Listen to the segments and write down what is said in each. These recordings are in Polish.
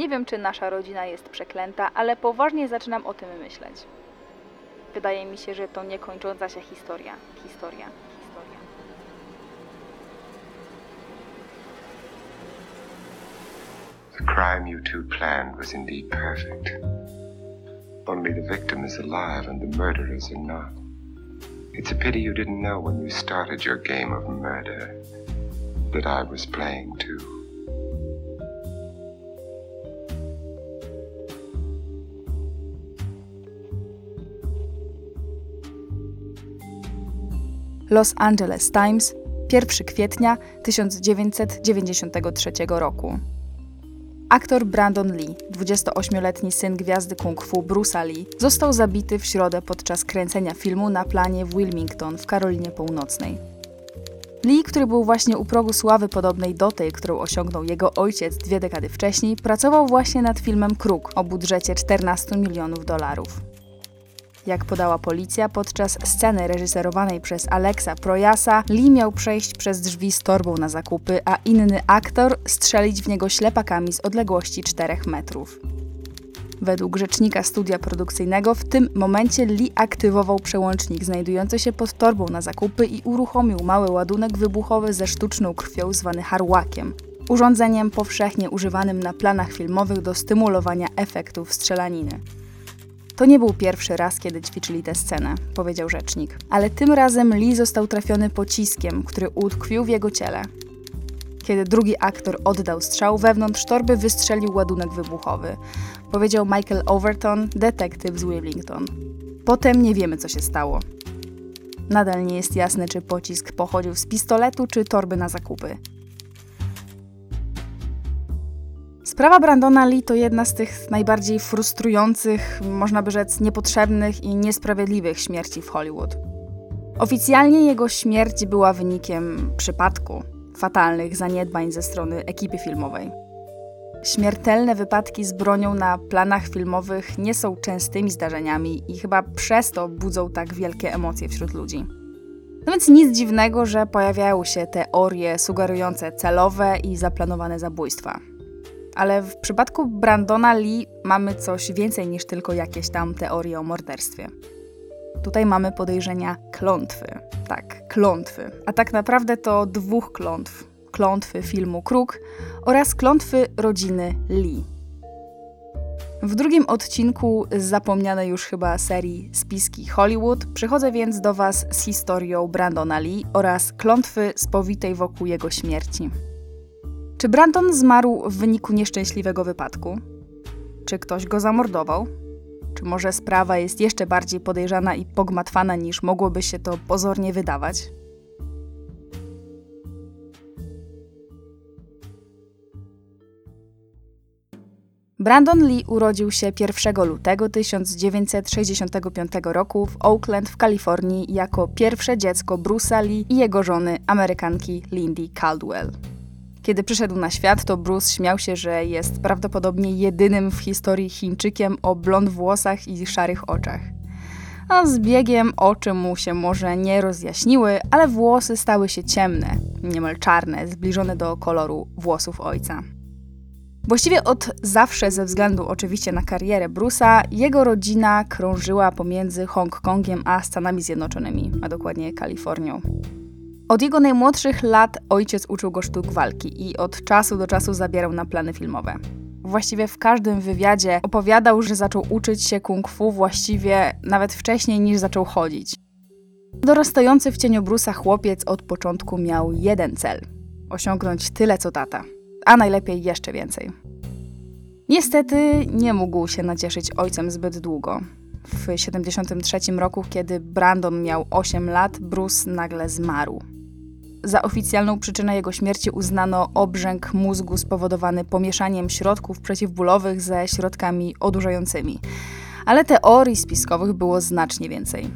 Nie wiem, czy nasza rodzina jest przeklęta, ale poważnie zaczynam o tym myśleć. Wydaje mi się, że to niekończąca się historia. Historia. Historia. The crime you two planned was indeed perfect. Only the victim is alive and the murderers are not. It's a pity you didn't know when you started your game of murder that I was playing too. Los Angeles Times, 1 kwietnia 1993 roku. Aktor Brandon Lee, 28-letni syn gwiazdy kung fu Bruce'a Lee, został zabity w środę podczas kręcenia filmu na planie w Wilmington w Karolinie Północnej. Lee, który był właśnie u progu sławy podobnej do tej, którą osiągnął jego ojciec dwie dekady wcześniej, pracował właśnie nad filmem Kruk o budżecie 14 milionów dolarów. Jak podała policja, podczas sceny reżyserowanej przez Alexa Projasa, Lee miał przejść przez drzwi z torbą na zakupy, a inny aktor strzelić w niego ślepakami z odległości 4 metrów. Według rzecznika studia produkcyjnego w tym momencie Lee aktywował przełącznik znajdujący się pod torbą na zakupy i uruchomił mały ładunek wybuchowy ze sztuczną krwią zwany harłakiem, urządzeniem powszechnie używanym na planach filmowych do stymulowania efektów strzelaniny. To nie był pierwszy raz, kiedy ćwiczyli tę scenę, powiedział rzecznik. Ale tym razem Lee został trafiony pociskiem, który utkwił w jego ciele. Kiedy drugi aktor oddał strzał, wewnątrz torby wystrzelił ładunek wybuchowy, powiedział Michael Overton, detektyw z Wilmington. Potem nie wiemy, co się stało. Nadal nie jest jasne, czy pocisk pochodził z pistoletu, czy torby na zakupy. Sprawa Brandona Lee to jedna z tych najbardziej frustrujących, można by rzec niepotrzebnych i niesprawiedliwych śmierci w Hollywood. Oficjalnie jego śmierć była wynikiem przypadku, fatalnych zaniedbań ze strony ekipy filmowej. Śmiertelne wypadki z bronią na planach filmowych nie są częstymi zdarzeniami i chyba przez to budzą tak wielkie emocje wśród ludzi. No więc nic dziwnego, że pojawiają się teorie sugerujące celowe i zaplanowane zabójstwa. Ale w przypadku Brandona Lee mamy coś więcej niż tylko jakieś tam teorie o morderstwie. Tutaj mamy podejrzenia klątwy. Tak, klątwy. A tak naprawdę to dwóch klątw. Klątwy filmu Kruk oraz klątwy rodziny Lee. W drugim odcinku z zapomnianej już chyba serii Spiski Hollywood przychodzę więc do Was z historią Brandona Lee oraz klątwy spowitej wokół jego śmierci. Czy Brandon zmarł w wyniku nieszczęśliwego wypadku? Czy ktoś go zamordował? Czy może sprawa jest jeszcze bardziej podejrzana i pogmatwana niż mogłoby się to pozornie wydawać? Brandon Lee urodził się 1 lutego 1965 roku w Oakland w Kalifornii jako pierwsze dziecko Bruce'a Lee i jego żony, Amerykanki Lindy Caldwell. Kiedy przyszedł na świat, to Bruce śmiał się, że jest prawdopodobnie jedynym w historii Chińczykiem o blond włosach i szarych oczach. A z biegiem oczy mu się może nie rozjaśniły, ale włosy stały się ciemne, niemal czarne, zbliżone do koloru włosów ojca. Właściwie od zawsze, ze względu oczywiście na karierę Bruce'a, jego rodzina krążyła pomiędzy Hongkongiem a Stanami Zjednoczonymi, a dokładnie Kalifornią. Od jego najmłodszych lat ojciec uczył go sztuk walki i od czasu do czasu zabierał na plany filmowe. Właściwie w każdym wywiadzie opowiadał, że zaczął uczyć się kung fu właściwie nawet wcześniej niż zaczął chodzić. Dorastający w cieniu Brusa chłopiec od początku miał jeden cel: osiągnąć tyle co tata, a najlepiej jeszcze więcej. Niestety nie mógł się nacieszyć ojcem zbyt długo. W 1973 roku, kiedy Brandon miał 8 lat, Bruce nagle zmarł. Za oficjalną przyczynę jego śmierci uznano obrzęk mózgu spowodowany pomieszaniem środków przeciwbólowych ze środkami odurzającymi. Ale teorii spiskowych było znacznie więcej.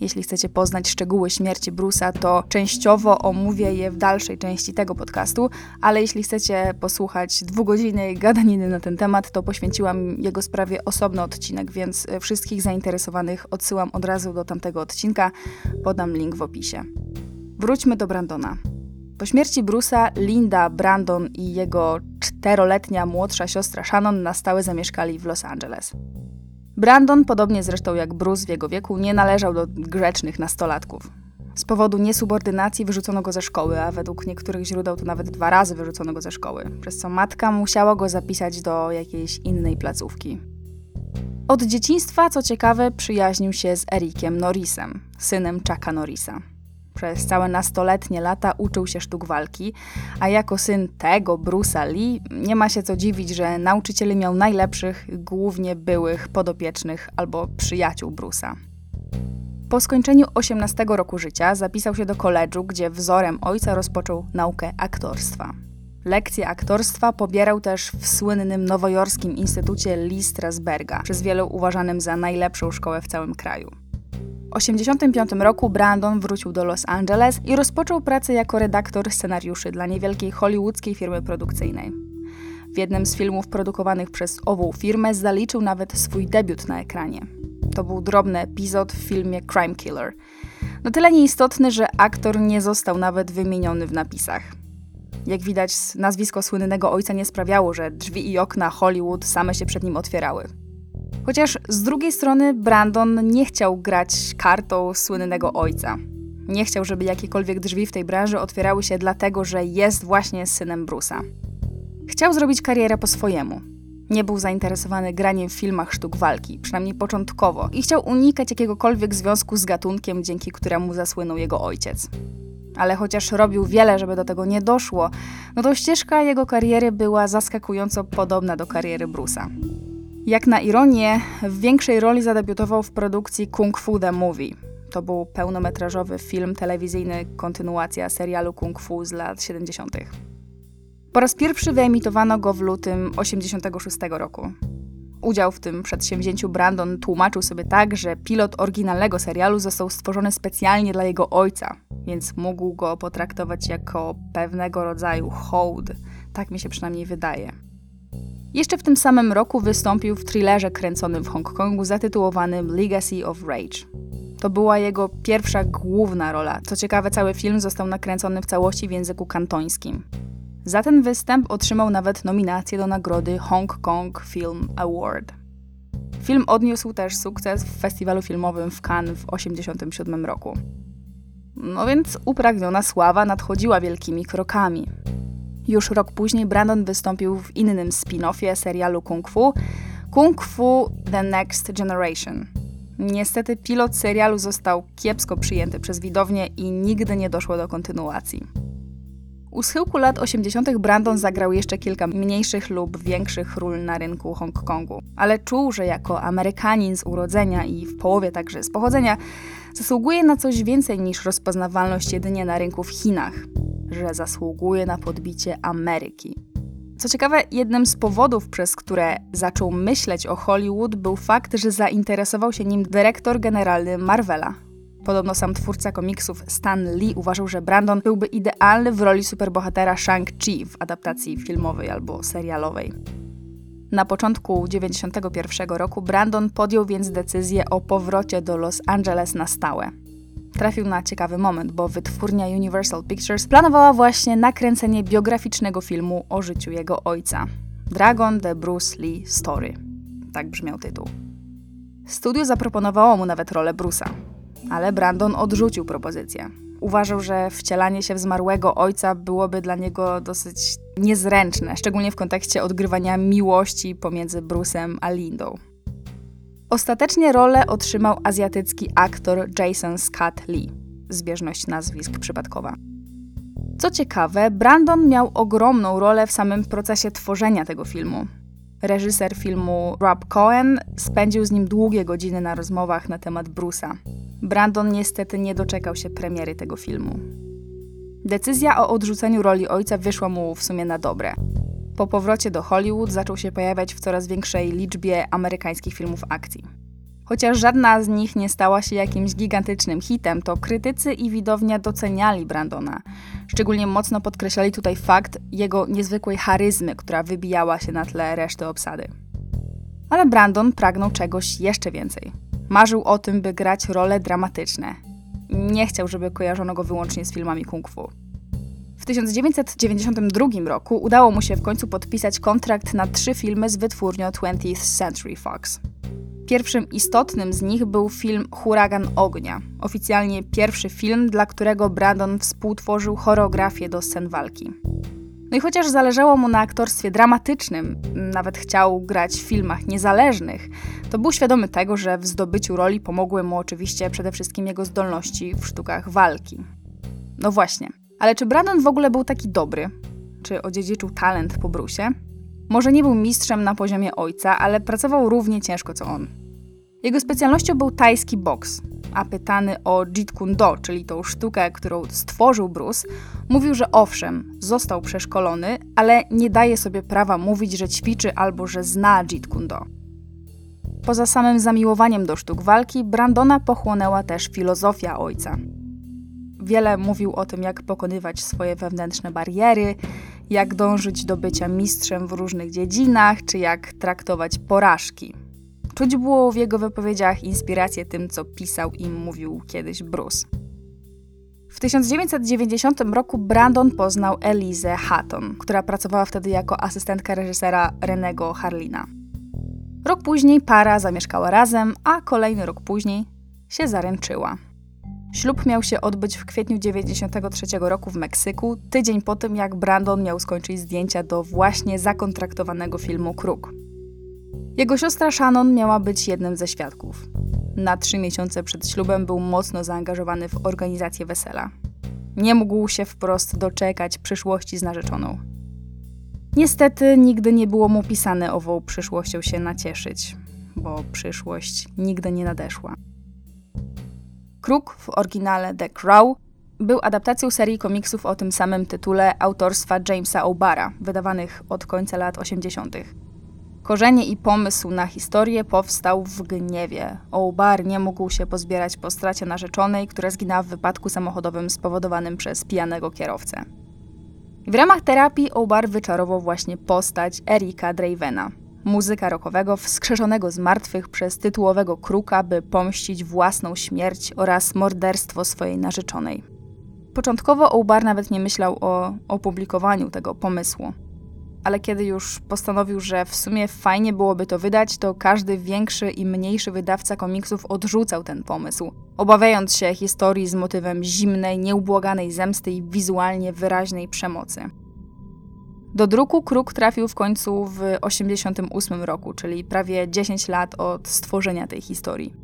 Jeśli chcecie poznać szczegóły śmierci Bruce'a, to częściowo omówię je w dalszej części tego podcastu, ale jeśli chcecie posłuchać dwugodzinnej gadaniny na ten temat, to poświęciłam jego sprawie osobny odcinek, więc wszystkich zainteresowanych odsyłam od razu do tamtego odcinka, podam link w opisie. Wróćmy do Brandona. Po śmierci Bruce'a, Linda, Brandon i jego czteroletnia młodsza siostra Shannon na stałe zamieszkali w Los Angeles. Brandon, podobnie zresztą jak Bruce w jego wieku, nie należał do grzecznych nastolatków. Z powodu niesubordynacji wyrzucono go ze szkoły, a według niektórych źródeł to nawet dwa razy wyrzucono go ze szkoły, przez co matka musiała go zapisać do jakiejś innej placówki. Od dzieciństwa, co ciekawe, przyjaźnił się z Erikiem Norrisem, synem Chucka Norrisa. Przez całe nastoletnie lata uczył się sztuk walki, a jako syn tego, Bruce'a Lee, nie ma się co dziwić, że nauczycieli miał najlepszych, głównie byłych podopiecznych albo przyjaciół Bruce'a. Po skończeniu 18 roku życia zapisał się do koledżu, gdzie wzorem ojca rozpoczął naukę aktorstwa. Lekcje aktorstwa pobierał też w słynnym nowojorskim Instytucie Lee Strasberga, przez wielu uważanym za najlepszą szkołę w całym kraju. W 1985 roku Brandon wrócił do Los Angeles i rozpoczął pracę jako redaktor scenariuszy dla niewielkiej hollywoodzkiej firmy produkcyjnej. W jednym z filmów produkowanych przez ową firmę zaliczył nawet swój debiut na ekranie. To był drobny epizod w filmie Crime Killer. No tyle nieistotny, że aktor nie został nawet wymieniony w napisach. Jak widać, nazwisko słynnego ojca nie sprawiało, że drzwi i okna Hollywood same się przed nim otwierały. Chociaż z drugiej strony Brandon nie chciał grać kartą słynnego ojca. Nie chciał, żeby jakiekolwiek drzwi w tej branży otwierały się dlatego, że jest właśnie synem Bruce'a. Chciał zrobić karierę po swojemu. Nie był zainteresowany graniem w filmach sztuk walki, przynajmniej początkowo, i chciał unikać jakiegokolwiek związku z gatunkiem, dzięki któremu zasłynął jego ojciec. Ale chociaż robił wiele, żeby do tego nie doszło, no to ścieżka jego kariery była zaskakująco podobna do kariery Bruce'a. Jak na ironię, w większej roli zadebiutował w produkcji Kung Fu The Movie. To był pełnometrażowy film telewizyjny, kontynuacja serialu Kung Fu z lat 70. Po raz pierwszy wyemitowano go w lutym 86 roku. Udział w tym przedsięwzięciu Brandon tłumaczył sobie tak, że pilot oryginalnego serialu został stworzony specjalnie dla jego ojca, więc mógł go potraktować jako pewnego rodzaju hołd. Tak mi się przynajmniej wydaje. Jeszcze w tym samym roku wystąpił w thrillerze kręconym w Hongkongu zatytułowanym Legacy of Rage. To była jego pierwsza główna rola. Co ciekawe, cały film został nakręcony w całości w języku kantońskim. Za ten występ otrzymał nawet nominację do nagrody Hong Kong Film Award. Film odniósł też sukces w festiwalu filmowym w Cannes w 1987 roku. No więc upragniona sława nadchodziła wielkimi krokami. Już rok później Brandon wystąpił w innym spin-offie serialu Kung Fu Kung Fu The Next Generation. Niestety pilot serialu został kiepsko przyjęty przez widownię i nigdy nie doszło do kontynuacji. U schyłku lat 80. Brandon zagrał jeszcze kilka mniejszych lub większych ról na rynku Hongkongu, ale czuł, że jako Amerykanin z urodzenia i w połowie także z pochodzenia zasługuje na coś więcej niż rozpoznawalność jedynie na rynku w Chinach, że zasługuje na podbicie Ameryki. Co ciekawe, jednym z powodów, przez które zaczął myśleć o Hollywood, był fakt, że zainteresował się nim dyrektor generalny Marvela, Podobno sam twórca komiksów Stan Lee uważał, że Brandon byłby idealny w roli superbohatera Shang-Chi w adaptacji filmowej albo serialowej. Na początku 1991 roku Brandon podjął więc decyzję o powrocie do Los Angeles na stałe. Trafił na ciekawy moment, bo wytwórnia Universal Pictures planowała właśnie nakręcenie biograficznego filmu o życiu jego ojca. Dragon the Bruce Lee Story. Tak brzmiał tytuł. Studio zaproponowało mu nawet rolę Bruce'a ale Brandon odrzucił propozycję. Uważał, że wcielanie się w zmarłego ojca byłoby dla niego dosyć niezręczne, szczególnie w kontekście odgrywania miłości pomiędzy Bruce'em a Lindą. Ostatecznie rolę otrzymał azjatycki aktor Jason Scott Lee. Zbieżność nazwisk przypadkowa. Co ciekawe, Brandon miał ogromną rolę w samym procesie tworzenia tego filmu. Reżyser filmu Rob Cohen spędził z nim długie godziny na rozmowach na temat Bruce'a. Brandon niestety nie doczekał się premiery tego filmu. Decyzja o odrzuceniu roli ojca wyszła mu w sumie na dobre. Po powrocie do Hollywood zaczął się pojawiać w coraz większej liczbie amerykańskich filmów akcji. Chociaż żadna z nich nie stała się jakimś gigantycznym hitem, to krytycy i widownia doceniali Brandona. Szczególnie mocno podkreślali tutaj fakt jego niezwykłej charyzmy, która wybijała się na tle reszty obsady. Ale Brandon pragnął czegoś jeszcze więcej. Marzył o tym, by grać role dramatyczne. Nie chciał, żeby kojarzono go wyłącznie z filmami kung fu. W 1992 roku udało mu się w końcu podpisać kontrakt na trzy filmy z wytwórnią 20th Century Fox. Pierwszym istotnym z nich był film Huragan Ognia, oficjalnie pierwszy film, dla którego Brandon współtworzył choreografię do scen walki. No i chociaż zależało mu na aktorstwie dramatycznym, nawet chciał grać w filmach niezależnych, to był świadomy tego, że w zdobyciu roli pomogły mu oczywiście przede wszystkim jego zdolności w sztukach walki. No właśnie, ale czy Brandon w ogóle był taki dobry? Czy odziedziczył talent po Brusie? Może nie był mistrzem na poziomie ojca, ale pracował równie ciężko co on. Jego specjalnością był tajski boks, a pytany o Jeet Kune Do, czyli tą sztukę, którą stworzył Bruce, mówił, że owszem, został przeszkolony, ale nie daje sobie prawa mówić, że ćwiczy albo że zna Jeet Kune Do. Poza samym zamiłowaniem do sztuk walki, Brandona pochłonęła też filozofia ojca. Wiele mówił o tym, jak pokonywać swoje wewnętrzne bariery, jak dążyć do bycia mistrzem w różnych dziedzinach, czy jak traktować porażki. Czuć było w jego wypowiedziach inspirację tym, co pisał i mówił kiedyś Bruce. W 1990 roku Brandon poznał Elizę Hatton, która pracowała wtedy jako asystentka reżysera Renego Harlina. Rok później para zamieszkała razem, a kolejny rok później się zaręczyła. Ślub miał się odbyć w kwietniu 1993 roku w Meksyku, tydzień po tym jak Brandon miał skończyć zdjęcia do właśnie zakontraktowanego filmu Kruk. Jego siostra Shannon miała być jednym ze świadków. Na trzy miesiące przed ślubem był mocno zaangażowany w organizację wesela. Nie mógł się wprost doczekać przyszłości z narzeczoną. Niestety nigdy nie było mu pisane ową przyszłością się nacieszyć, bo przyszłość nigdy nie nadeszła. Kruk w oryginale The Crow był adaptacją serii komiksów o tym samym tytule autorstwa Jamesa O'Bara, wydawanych od końca lat 80. Korzenie i pomysł na historię powstał w gniewie. O'Bar nie mógł się pozbierać po stracie narzeczonej, która zginęła w wypadku samochodowym spowodowanym przez pijanego kierowcę. W ramach terapii O'Bar wyczarował właśnie postać Erika Dravena, muzyka rockowego wskrzeszonego z martwych przez tytułowego kruka, by pomścić własną śmierć oraz morderstwo swojej narzeczonej. Początkowo O'Bar nawet nie myślał o opublikowaniu tego pomysłu ale kiedy już postanowił, że w sumie fajnie byłoby to wydać, to każdy większy i mniejszy wydawca komiksów odrzucał ten pomysł, obawiając się historii z motywem zimnej, nieubłaganej zemsty i wizualnie wyraźnej przemocy. Do druku Kruk trafił w końcu w 1988 roku, czyli prawie 10 lat od stworzenia tej historii.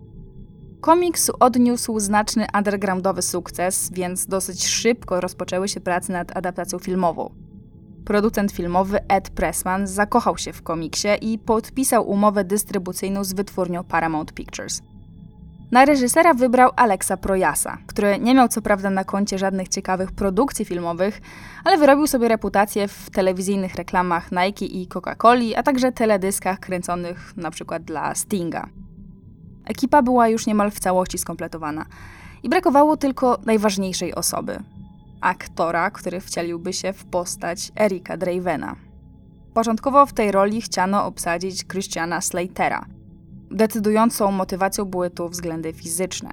Komiks odniósł znaczny undergroundowy sukces, więc dosyć szybko rozpoczęły się prace nad adaptacją filmową. Producent filmowy Ed Pressman zakochał się w komiksie i podpisał umowę dystrybucyjną z wytwórnią Paramount Pictures. Na reżysera wybrał Alexa Projasa, który nie miał co prawda na koncie żadnych ciekawych produkcji filmowych, ale wyrobił sobie reputację w telewizyjnych reklamach Nike i Coca-Coli, a także teledyskach kręconych np. dla Stinga. Ekipa była już niemal w całości skompletowana i brakowało tylko najważniejszej osoby aktora, który wcieliłby się w postać Erika Dravena. Początkowo w tej roli chciano obsadzić Christiana Slatera. Decydującą motywacją były tu względy fizyczne.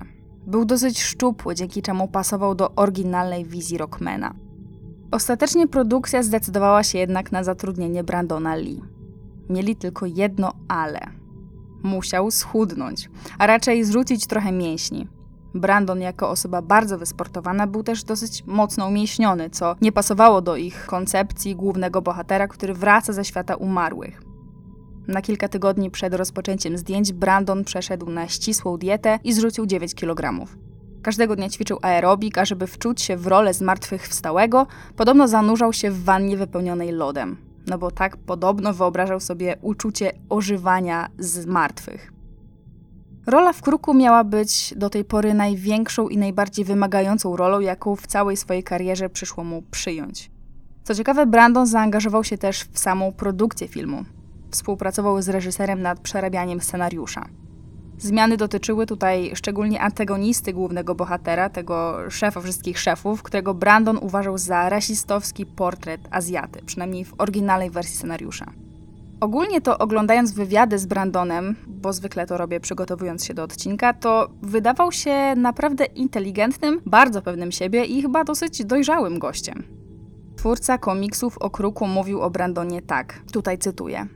Był dosyć szczupły, dzięki czemu pasował do oryginalnej wizji Rockmana. Ostatecznie produkcja zdecydowała się jednak na zatrudnienie Brandona Lee. Mieli tylko jedno ale. Musiał schudnąć, a raczej zrzucić trochę mięśni. Brandon jako osoba bardzo wysportowana był też dosyć mocno umięśniony, co nie pasowało do ich koncepcji głównego bohatera, który wraca ze świata umarłych. Na kilka tygodni przed rozpoczęciem zdjęć Brandon przeszedł na ścisłą dietę i zrzucił 9 kg. Każdego dnia ćwiczył aerobik, a żeby wczuć się w rolę zmartwychwstałego, podobno zanurzał się w wannie wypełnionej lodem. No bo tak podobno wyobrażał sobie uczucie ożywania z martwych. Rola w Kruku miała być do tej pory największą i najbardziej wymagającą rolą, jaką w całej swojej karierze przyszło mu przyjąć. Co ciekawe, Brandon zaangażował się też w samą produkcję filmu. Współpracował z reżyserem nad przerabianiem scenariusza. Zmiany dotyczyły tutaj szczególnie antagonisty głównego bohatera, tego szefa wszystkich szefów, którego Brandon uważał za rasistowski portret Azjaty, przynajmniej w oryginalnej wersji scenariusza. Ogólnie to oglądając wywiady z Brandonem, bo zwykle to robię przygotowując się do odcinka, to wydawał się naprawdę inteligentnym, bardzo pewnym siebie i chyba dosyć dojrzałym gościem. Twórca komiksów o Kruku mówił o Brandonie tak, tutaj cytuję.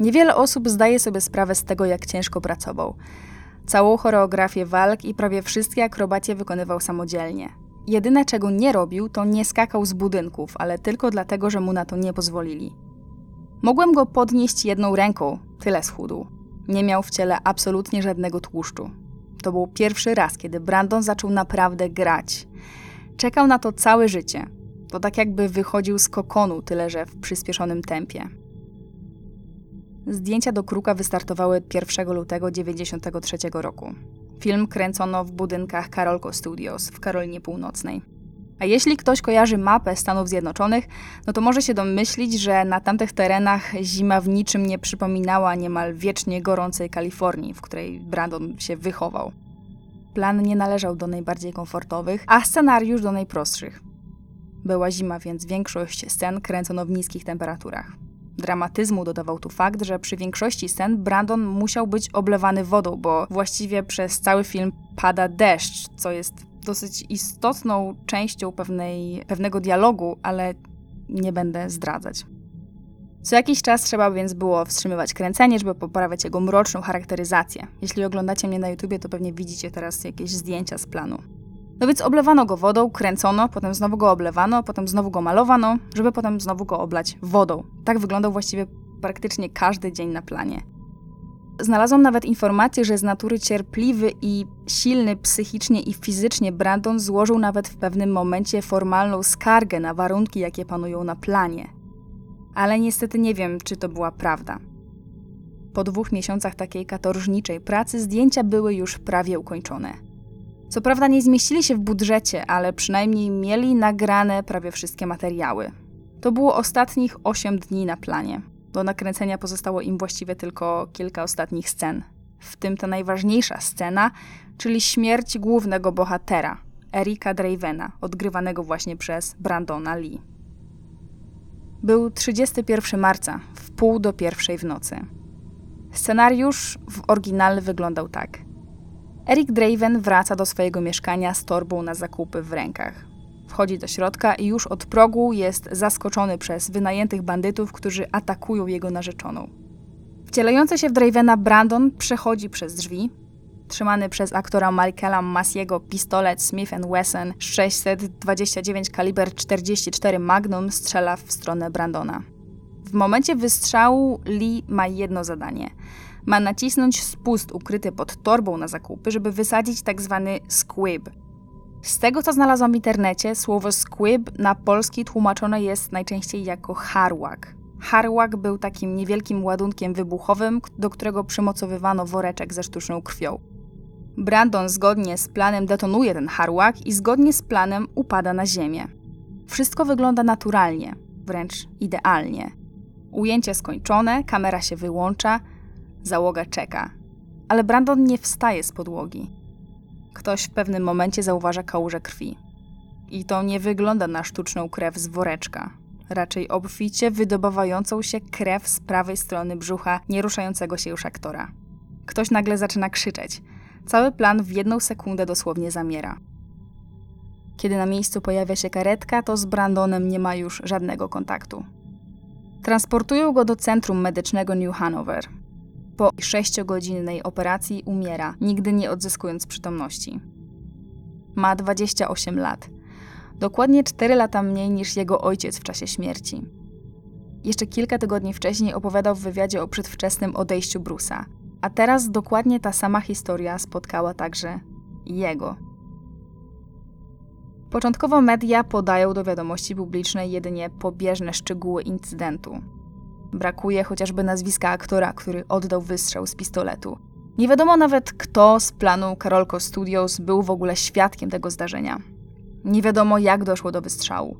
Niewiele osób zdaje sobie sprawę z tego, jak ciężko pracował. Całą choreografię walk i prawie wszystkie akrobacje wykonywał samodzielnie. Jedyne, czego nie robił, to nie skakał z budynków, ale tylko dlatego, że mu na to nie pozwolili. Mogłem go podnieść jedną ręką, tyle schudł. Nie miał w ciele absolutnie żadnego tłuszczu. To był pierwszy raz, kiedy Brandon zaczął naprawdę grać. Czekał na to całe życie. To tak jakby wychodził z kokonu, tyle że w przyspieszonym tempie. Zdjęcia do Kruka wystartowały 1 lutego 1993 roku. Film kręcono w budynkach Carolco Studios w Karolinie Północnej. A jeśli ktoś kojarzy mapę Stanów Zjednoczonych, no to może się domyślić, że na tamtych terenach zima w niczym nie przypominała niemal wiecznie gorącej Kalifornii, w której Brandon się wychował. Plan nie należał do najbardziej komfortowych, a scenariusz do najprostszych. Była zima, więc większość scen kręcono w niskich temperaturach. Dramatyzmu dodawał tu fakt, że przy większości scen Brandon musiał być oblewany wodą, bo właściwie przez cały film pada deszcz, co jest dosyć istotną częścią pewnej, pewnego dialogu, ale nie będę zdradzać. Co jakiś czas trzeba więc było wstrzymywać kręcenie, żeby poprawiać jego mroczną charakteryzację. Jeśli oglądacie mnie na YouTubie, to pewnie widzicie teraz jakieś zdjęcia z planu. No więc oblewano go wodą, kręcono, potem znowu go oblewano, potem znowu go malowano, żeby potem znowu go oblać wodą. Tak wyglądał właściwie praktycznie każdy dzień na planie. Znalazłam nawet informację, że z natury cierpliwy i silny psychicznie i fizycznie Brandon złożył nawet w pewnym momencie formalną skargę na warunki, jakie panują na planie. Ale niestety nie wiem, czy to była prawda. Po dwóch miesiącach takiej katorżniczej pracy zdjęcia były już prawie ukończone. Co prawda nie zmieścili się w budżecie, ale przynajmniej mieli nagrane prawie wszystkie materiały. To było ostatnich 8 dni na planie. Do nakręcenia pozostało im właściwie tylko kilka ostatnich scen. W tym ta najważniejsza scena, czyli śmierć głównego bohatera, Erika Dravena, odgrywanego właśnie przez Brandona Lee. Był 31 marca, w pół do pierwszej w nocy. Scenariusz w oryginale wyglądał tak. Eric Draven wraca do swojego mieszkania z torbą na zakupy w rękach. Wchodzi do środka i już od progu jest zaskoczony przez wynajętych bandytów, którzy atakują jego narzeczoną. Wcielający się w Dravena Brandon przechodzi przez drzwi. Trzymany przez aktora Michaela Masiego pistolet Smith Wesson 629 kaliber 44 Magnum strzela w stronę Brandona. W momencie wystrzału Lee ma jedno zadanie. Ma nacisnąć spust ukryty pod torbą na zakupy, żeby wysadzić tak zwany squib. Z tego, co znalazłam w internecie, słowo squib na polski tłumaczone jest najczęściej jako harłak. Harłak był takim niewielkim ładunkiem wybuchowym, do którego przymocowywano woreczek ze sztuczną krwią. Brandon zgodnie z planem detonuje ten harłak i zgodnie z planem upada na ziemię. Wszystko wygląda naturalnie, wręcz idealnie. Ujęcie skończone, kamera się wyłącza, załoga czeka. Ale Brandon nie wstaje z podłogi. Ktoś w pewnym momencie zauważa kałużę krwi. I to nie wygląda na sztuczną krew z woreczka. Raczej obficie wydobywającą się krew z prawej strony brzucha nieruszającego się już aktora. Ktoś nagle zaczyna krzyczeć. Cały plan w jedną sekundę dosłownie zamiera. Kiedy na miejscu pojawia się karetka, to z Brandonem nie ma już żadnego kontaktu. Transportują go do centrum medycznego New Hanover. Po sześciogodzinnej operacji umiera, nigdy nie odzyskując przytomności. Ma 28 lat. Dokładnie 4 lata mniej niż jego ojciec w czasie śmierci. Jeszcze kilka tygodni wcześniej opowiadał w wywiadzie o przedwczesnym odejściu Bruce'a. A teraz dokładnie ta sama historia spotkała także jego. Początkowo media podają do wiadomości publicznej jedynie pobieżne szczegóły incydentu. Brakuje chociażby nazwiska aktora, który oddał wystrzał z pistoletu. Nie wiadomo nawet, kto z planu Carolco Studios był w ogóle świadkiem tego zdarzenia. Nie wiadomo, jak doszło do wystrzału.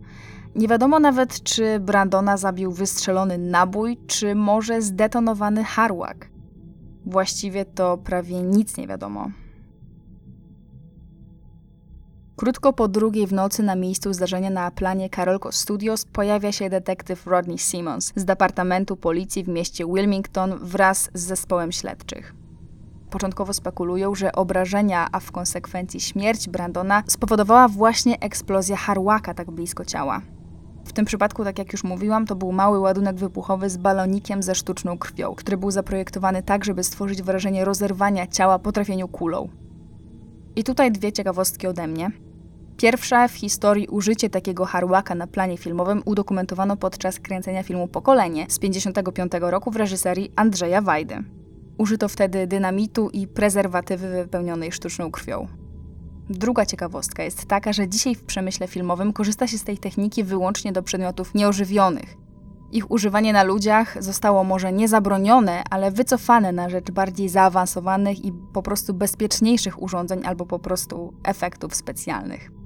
Nie wiadomo nawet, czy Brandona zabił wystrzelony nabój, czy może zdetonowany harłak. Właściwie to prawie nic nie wiadomo. Krótko po drugiej w nocy na miejscu zdarzenia na planie Carolco Studios pojawia się detektyw Rodney Simmons z Departamentu Policji w mieście Wilmington wraz z zespołem śledczych. Początkowo spekulują, że obrażenia, a w konsekwencji śmierć Brandona spowodowała właśnie eksplozja harłaka tak blisko ciała. W tym przypadku, tak jak już mówiłam, to był mały ładunek wybuchowy z balonikiem ze sztuczną krwią, który był zaprojektowany tak, żeby stworzyć wrażenie rozerwania ciała po trafieniu kulą. I tutaj dwie ciekawostki ode mnie. Pierwsza w historii użycie takiego harłaka na planie filmowym udokumentowano podczas kręcenia filmu Pokolenie z 1955 roku w reżyserii Andrzeja Wajdy. Użyto wtedy dynamitu i prezerwatywy wypełnionej sztuczną krwią. Druga ciekawostka jest taka, że dzisiaj w przemyśle filmowym korzysta się z tej techniki wyłącznie do przedmiotów nieożywionych. Ich używanie na ludziach zostało może nie zabronione, ale wycofane na rzecz bardziej zaawansowanych i po prostu bezpieczniejszych urządzeń albo po prostu efektów specjalnych.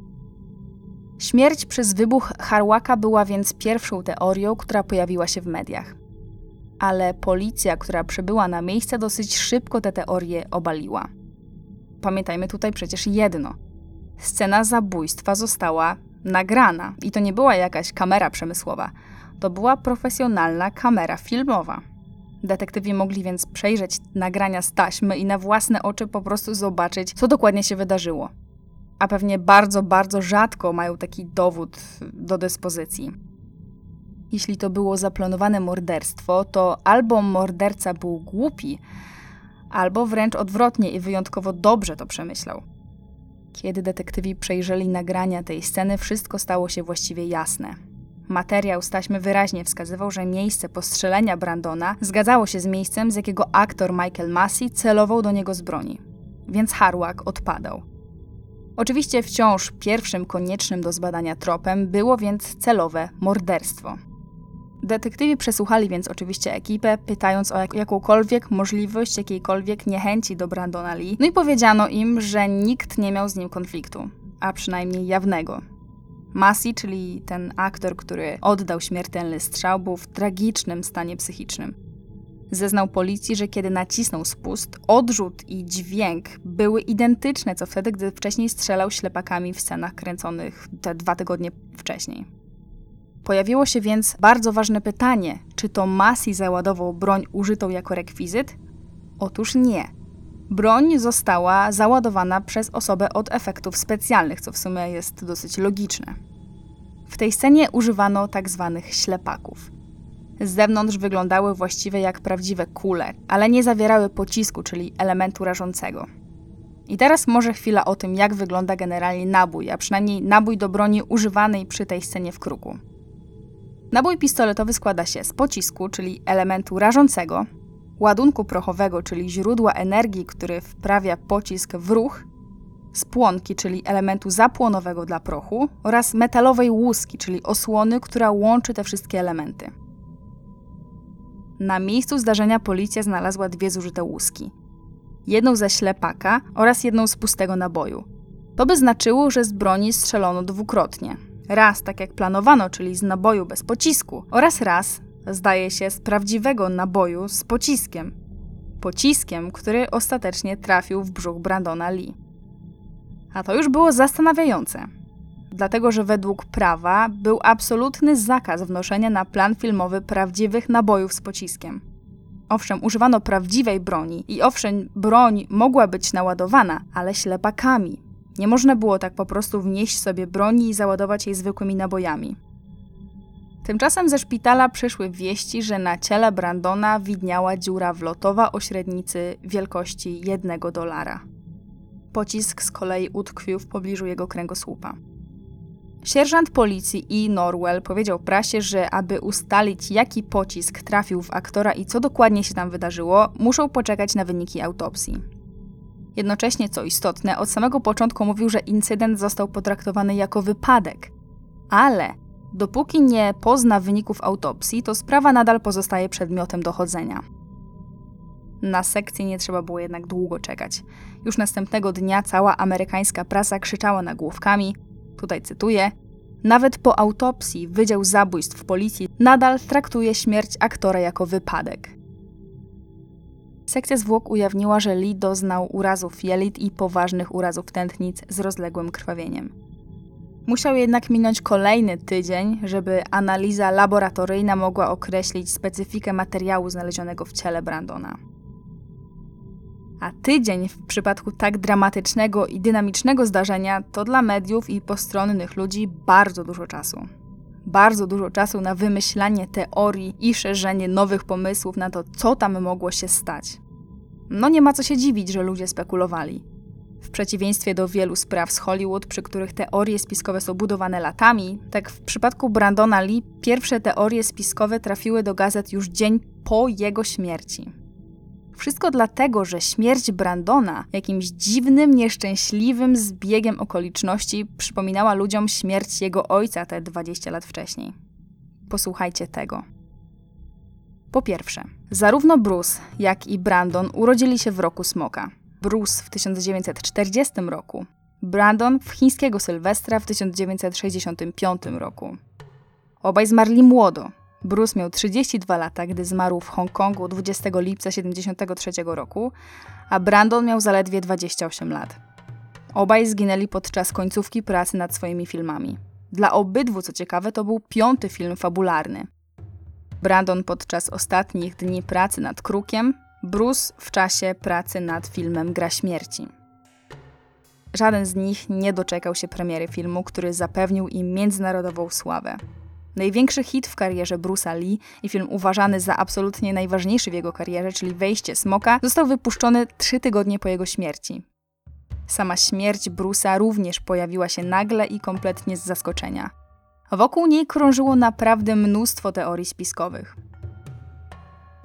Śmierć przez wybuch Harłaka była więc pierwszą teorią, która pojawiła się w mediach. Ale policja, która przybyła na miejsce, dosyć szybko tę teorię obaliła. Pamiętajmy tutaj przecież jedno: scena zabójstwa została nagrana i to nie była jakaś kamera przemysłowa, to była profesjonalna kamera filmowa. Detektywi mogli więc przejrzeć nagrania z taśmy i na własne oczy po prostu zobaczyć, co dokładnie się wydarzyło a pewnie bardzo, bardzo rzadko mają taki dowód do dyspozycji. Jeśli to było zaplanowane morderstwo, to albo morderca był głupi, albo wręcz odwrotnie i wyjątkowo dobrze to przemyślał. Kiedy detektywi przejrzeli nagrania tej sceny, wszystko stało się właściwie jasne. Materiał z taśmy wyraźnie wskazywał, że miejsce postrzelenia Brandona zgadzało się z miejscem, z jakiego aktor Michael Massey celował do niego z broni. Więc Harłak odpadał. Oczywiście wciąż pierwszym koniecznym do zbadania tropem było więc celowe morderstwo. Detektywi przesłuchali więc oczywiście ekipę, pytając o jak jakąkolwiek możliwość, jakiejkolwiek niechęci do Brandona Lee, no i powiedziano im, że nikt nie miał z nim konfliktu, a przynajmniej jawnego. Massey, czyli ten aktor, który oddał śmiertelny strzał, był w tragicznym stanie psychicznym. Zeznał policji, że kiedy nacisnął spust, odrzut i dźwięk były identyczne co wtedy, gdy wcześniej strzelał ślepakami w scenach kręconych te dwa tygodnie wcześniej. Pojawiło się więc bardzo ważne pytanie, czy to Masi załadował broń użytą jako rekwizyt? Otóż nie. Broń została załadowana przez osobę od efektów specjalnych, co w sumie jest dosyć logiczne. W tej scenie używano tak zwanych ślepaków. Z zewnątrz wyglądały właściwie jak prawdziwe kule, ale nie zawierały pocisku, czyli elementu rażącego. I teraz może chwila o tym, jak wygląda generalnie nabój, a przynajmniej nabój do broni używanej przy tej scenie w kruku. Nabój pistoletowy składa się z pocisku, czyli elementu rażącego, ładunku prochowego, czyli źródła energii, który wprawia pocisk w ruch, spłonki, czyli elementu zapłonowego dla prochu, oraz metalowej łuski, czyli osłony, która łączy te wszystkie elementy. Na miejscu zdarzenia policja znalazła dwie zużyte łuski. Jedną ze ślepaka oraz jedną z pustego naboju. To by znaczyło, że z broni strzelono dwukrotnie. Raz tak jak planowano, czyli z naboju bez pocisku, oraz raz, zdaje się, z prawdziwego naboju z pociskiem. Pociskiem, który ostatecznie trafił w brzuch Brandona Lee. A to już było zastanawiające dlatego że według prawa był absolutny zakaz wnoszenia na plan filmowy prawdziwych nabojów z pociskiem. Owszem, używano prawdziwej broni i owszem, broń mogła być naładowana, ale ślepakami. Nie można było tak po prostu wnieść sobie broni i załadować jej zwykłymi nabojami. Tymczasem ze szpitala przyszły wieści, że na ciele Brandona widniała dziura wlotowa o średnicy wielkości jednego dolara. Pocisk z kolei utkwił w pobliżu jego kręgosłupa. Sierżant policji E. Norwell powiedział prasie, że aby ustalić, jaki pocisk trafił w aktora i co dokładnie się tam wydarzyło, muszą poczekać na wyniki autopsji. Jednocześnie, co istotne, od samego początku mówił, że incydent został potraktowany jako wypadek. Ale dopóki nie pozna wyników autopsji, to sprawa nadal pozostaje przedmiotem dochodzenia. Na sekcję nie trzeba było jednak długo czekać. Już następnego dnia cała amerykańska prasa krzyczała nagłówkami – tutaj cytuję, nawet po autopsji Wydział Zabójstw Policji nadal traktuje śmierć aktora jako wypadek. Sekcja zwłok ujawniła, że Lee doznał urazów jelit i poważnych urazów tętnic z rozległym krwawieniem. Musiał jednak minąć kolejny tydzień, żeby analiza laboratoryjna mogła określić specyfikę materiału znalezionego w ciele Brandona. A tydzień w przypadku tak dramatycznego i dynamicznego zdarzenia to dla mediów i postronnych ludzi bardzo dużo czasu. bardzo dużo czasu na wymyślanie teorii i szerzenie nowych pomysłów na to, co tam mogło się stać. No nie ma co się dziwić, że ludzie spekulowali. W przeciwieństwie do wielu spraw z Hollywood, przy których teorie spiskowe są budowane latami, tak w przypadku Brandona Lee pierwsze teorie spiskowe trafiły do gazet już dzień po jego śmierci. Wszystko dlatego, że śmierć Brandona jakimś dziwnym, nieszczęśliwym zbiegiem okoliczności przypominała ludziom śmierć jego ojca te 20 lat wcześniej. Posłuchajcie tego. Po pierwsze, zarówno Bruce, jak i Brandon urodzili się w roku smoka. Bruce w 1940 roku, Brandon w chińskiego Sylwestra w 1965 roku. Obaj zmarli młodo, Bruce miał 32 lata, gdy zmarł w Hongkongu 20 lipca 1973 roku, a Brandon miał zaledwie 28 lat. Obaj zginęli podczas końcówki pracy nad swoimi filmami. Dla obydwu, co ciekawe, to był piąty film fabularny. Brandon podczas ostatnich dni pracy nad Krukiem, Bruce w czasie pracy nad filmem Gra Śmierci. Żaden z nich nie doczekał się premiery filmu, który zapewnił im międzynarodową sławę. Największy hit w karierze Bruce'a Lee i film uważany za absolutnie najważniejszy w jego karierze, czyli Wejście Smoka, został wypuszczony trzy tygodnie po jego śmierci. Sama śmierć Bruce'a również pojawiła się nagle i kompletnie z zaskoczenia. Wokół niej krążyło naprawdę mnóstwo teorii spiskowych.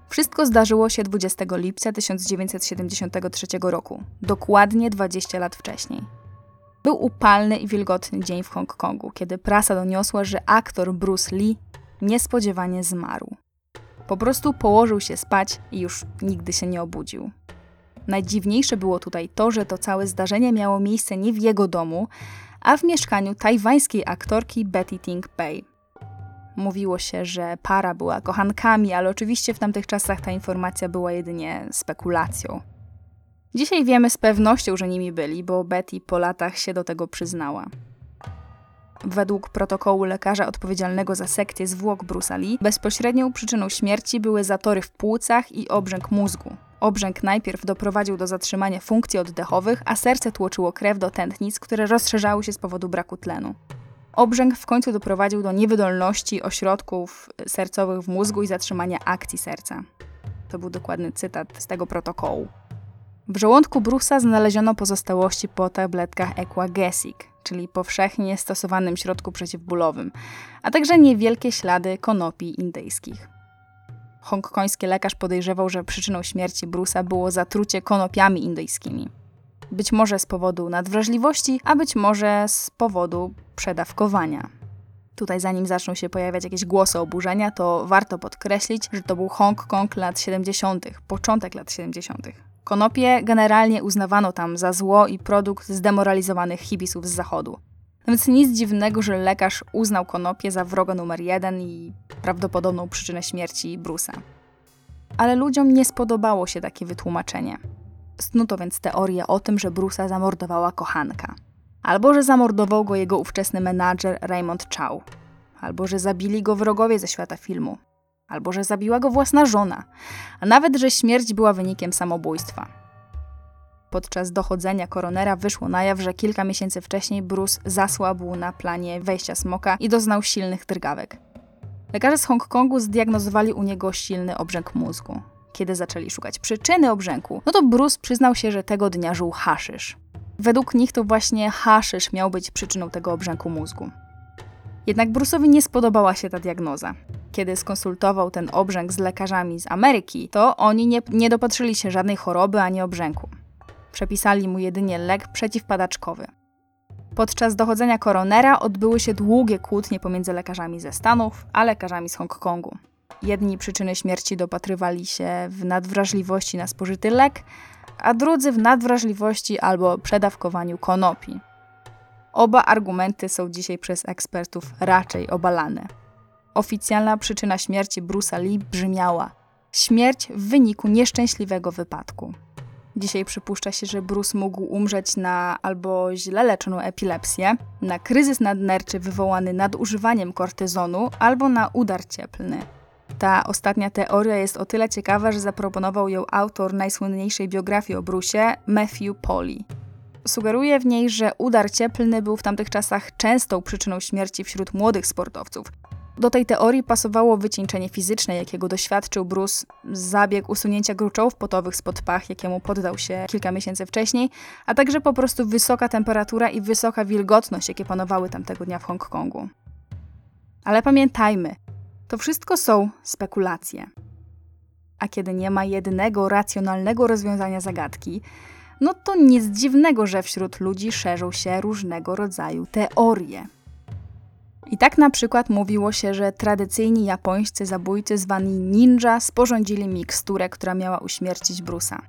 Wszystko zdarzyło się 20 lipca 1973 roku, dokładnie 20 lat wcześniej. Był upalny i wilgotny dzień w Hongkongu, kiedy prasa doniosła, że aktor Bruce Lee niespodziewanie zmarł. Po prostu położył się spać i już nigdy się nie obudził. Najdziwniejsze było tutaj to, że to całe zdarzenie miało miejsce nie w jego domu, a w mieszkaniu tajwańskiej aktorki Betty Ting Pei. Mówiło się, że para była kochankami, ale oczywiście w tamtych czasach ta informacja była jedynie spekulacją. Dzisiaj wiemy z pewnością, że nimi byli, bo Betty po latach się do tego przyznała. Według protokołu lekarza odpowiedzialnego za sekcję zwłok Bruce'a Lee, bezpośrednią przyczyną śmierci były zatory w płucach i obrzęk mózgu. Obrzęk najpierw doprowadził do zatrzymania funkcji oddechowych, a serce tłoczyło krew do tętnic, które rozszerzały się z powodu braku tlenu. Obrzęk w końcu doprowadził do niewydolności ośrodków sercowych w mózgu i zatrzymania akcji serca. To był dokładny cytat z tego protokołu. W żołądku Brusa znaleziono pozostałości po tabletkach Equagesic, czyli powszechnie stosowanym środku przeciwbólowym, a także niewielkie ślady konopi indyjskich. Hongkoński lekarz podejrzewał, że przyczyną śmierci Brusa było zatrucie konopiami indyjskimi. Być może z powodu nadwrażliwości, a być może z powodu przedawkowania. Tutaj, zanim zaczną się pojawiać jakieś głosy oburzenia, to warto podkreślić, że to był Hongkong lat 70., początek lat 70. Konopie generalnie uznawano tam za zło i produkt zdemoralizowanych hibisów z zachodu. Więc nic dziwnego, że lekarz uznał konopie za wroga numer jeden i prawdopodobną przyczynę śmierci Brusa. Ale ludziom nie spodobało się takie wytłumaczenie. Snuto więc teorię o tym, że Brusa zamordowała kochanka. Albo że zamordował go jego ówczesny menadżer Raymond Chow. Albo że zabili go wrogowie ze świata filmu albo że zabiła go własna żona, a nawet, że śmierć była wynikiem samobójstwa. Podczas dochodzenia koronera wyszło na jaw, że kilka miesięcy wcześniej Bruce zasłabł na planie wejścia smoka i doznał silnych drgawek. Lekarze z Hongkongu zdiagnozowali u niego silny obrzęk mózgu. Kiedy zaczęli szukać przyczyny obrzęku, no to Bruce przyznał się, że tego dnia żył haszysz. Według nich to właśnie haszysz miał być przyczyną tego obrzęku mózgu. Jednak Bruce'owi nie spodobała się ta diagnoza. Kiedy skonsultował ten obrzęk z lekarzami z Ameryki, to oni nie, nie dopatrzyli się żadnej choroby ani obrzęku. Przepisali mu jedynie lek przeciwpadaczkowy. Podczas dochodzenia koronera odbyły się długie kłótnie pomiędzy lekarzami ze Stanów a lekarzami z Hongkongu. Jedni przyczyny śmierci dopatrywali się w nadwrażliwości na spożyty lek, a drudzy w nadwrażliwości albo przedawkowaniu konopi. Oba argumenty są dzisiaj przez ekspertów raczej obalane. Oficjalna przyczyna śmierci Bruce'a Lee brzmiała: śmierć w wyniku nieszczęśliwego wypadku. Dzisiaj przypuszcza się, że Bruce mógł umrzeć na albo źle leczoną epilepsję, na kryzys nadnerczy wywołany nadużywaniem kortyzonu, albo na udar cieplny. Ta ostatnia teoria jest o tyle ciekawa, że zaproponował ją autor najsłynniejszej biografii o Bruce'ie, Matthew Polly. Sugeruje w niej, że udar cieplny był w tamtych czasach częstą przyczyną śmierci wśród młodych sportowców, Do tej teorii pasowało wycieńczenie fizyczne, jakiego doświadczył Bruce, zabieg usunięcia gruczołów potowych spod pach, jakiemu poddał się kilka miesięcy wcześniej, a także po prostu wysoka temperatura i wysoka wilgotność, jakie panowały tamtego dnia w Hongkongu. Ale pamiętajmy, to wszystko są spekulacje. A kiedy nie ma jednego racjonalnego rozwiązania zagadki, no to nic dziwnego, że wśród ludzi szerzą się różnego rodzaju teorie. I tak na przykład mówiło się, że tradycyjni japońscy zabójcy zwani ninja sporządzili miksturę, która miała uśmiercić Brusa.